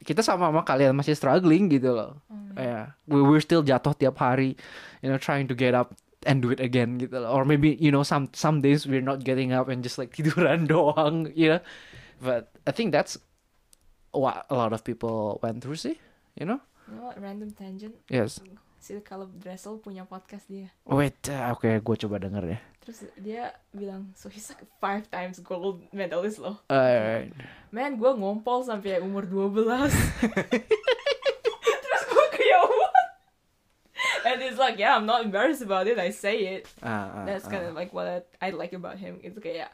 kita sama-sama kalian masih struggling gitu loh. Hmm. Yeah, we we're still jatuh tiap hari, you know, trying to get up and do it again gitu loh. Or maybe you know some some days we're not getting up and just like tiduran doang, you know. But I think that's what a lot of people went through sih, you know. you know what random tangent Yes. si kalau Dressel punya podcast dia Wait, uh, oke, gue coba denger ya. terus dia bilang so he's like five times gold medalist loh Alright. man gue ngompol sampai umur 12 terus gue kayak what and he's like yeah I'm not embarrassed about it I say it Ah, ah, that's kind ah. of like what I, I like about him itu kayak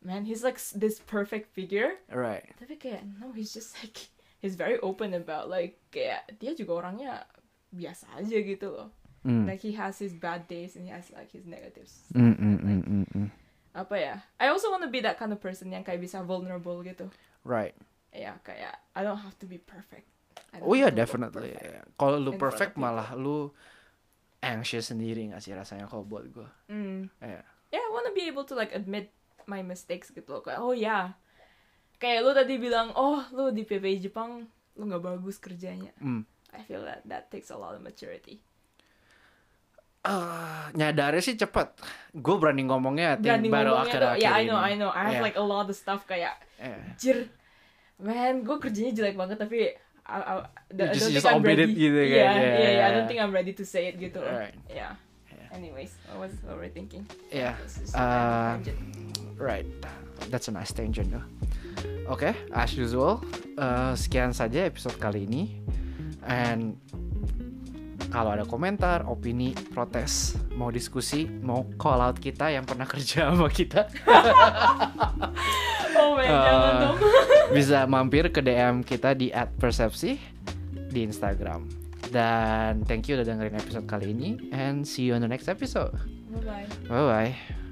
man he's like this perfect figure right. tapi kayak no he's just like he's very open about like kayak dia juga orangnya biasa aja gitu loh. Mm. Like he has his bad days and he has like his negatives. Mm, mm, mm, mm, mm. Apa ya? I also want to be that kind of person yang kayak bisa vulnerable gitu. Right. Ya kayak I don't have to be perfect. Oh iya definitely. Kalau lu perfect malah lu anxious sendiri gak sih rasanya kalau buat gue. Mm. Iya. Yeah, I want to be able to like admit my mistakes gitu loh. Kayak, oh ya. Kayak lu tadi bilang, oh lu di PPI Jepang lu nggak bagus kerjanya. Mm. I feel that that takes a lot of maturity. Ah, nyadari sih cepet. Gue berani ngomongnya I Berani baru ngomongnya tuh, akhir-akhir yeah, I ini. know, I know. I have Iya. like a lot of stuff kayak, Iya. jir, man, gue kerjanya jelek banget tapi I, I, I You don't just- think just I'm ready. it gitu kan, yeah, yeah, yeah, yeah, I yeah. don't think I'm ready to say it gitu. Right. Yeah. Yeah. Anyways, what was what were we thinking? Is Uh. Right, that's a nice tangent though. Oke, as usual, eh, sekian saja episode kali ini. And kalau ada komentar, opini, protes, mau diskusi, mau call out kita yang pernah kerja sama kita, oh man, jangan Uh, dong. bisa mampir ke DM kita di @persepsi di Instagram. Dan thank you udah dengerin episode kali ini and see you on the next episode. Bye bye. Bye bye.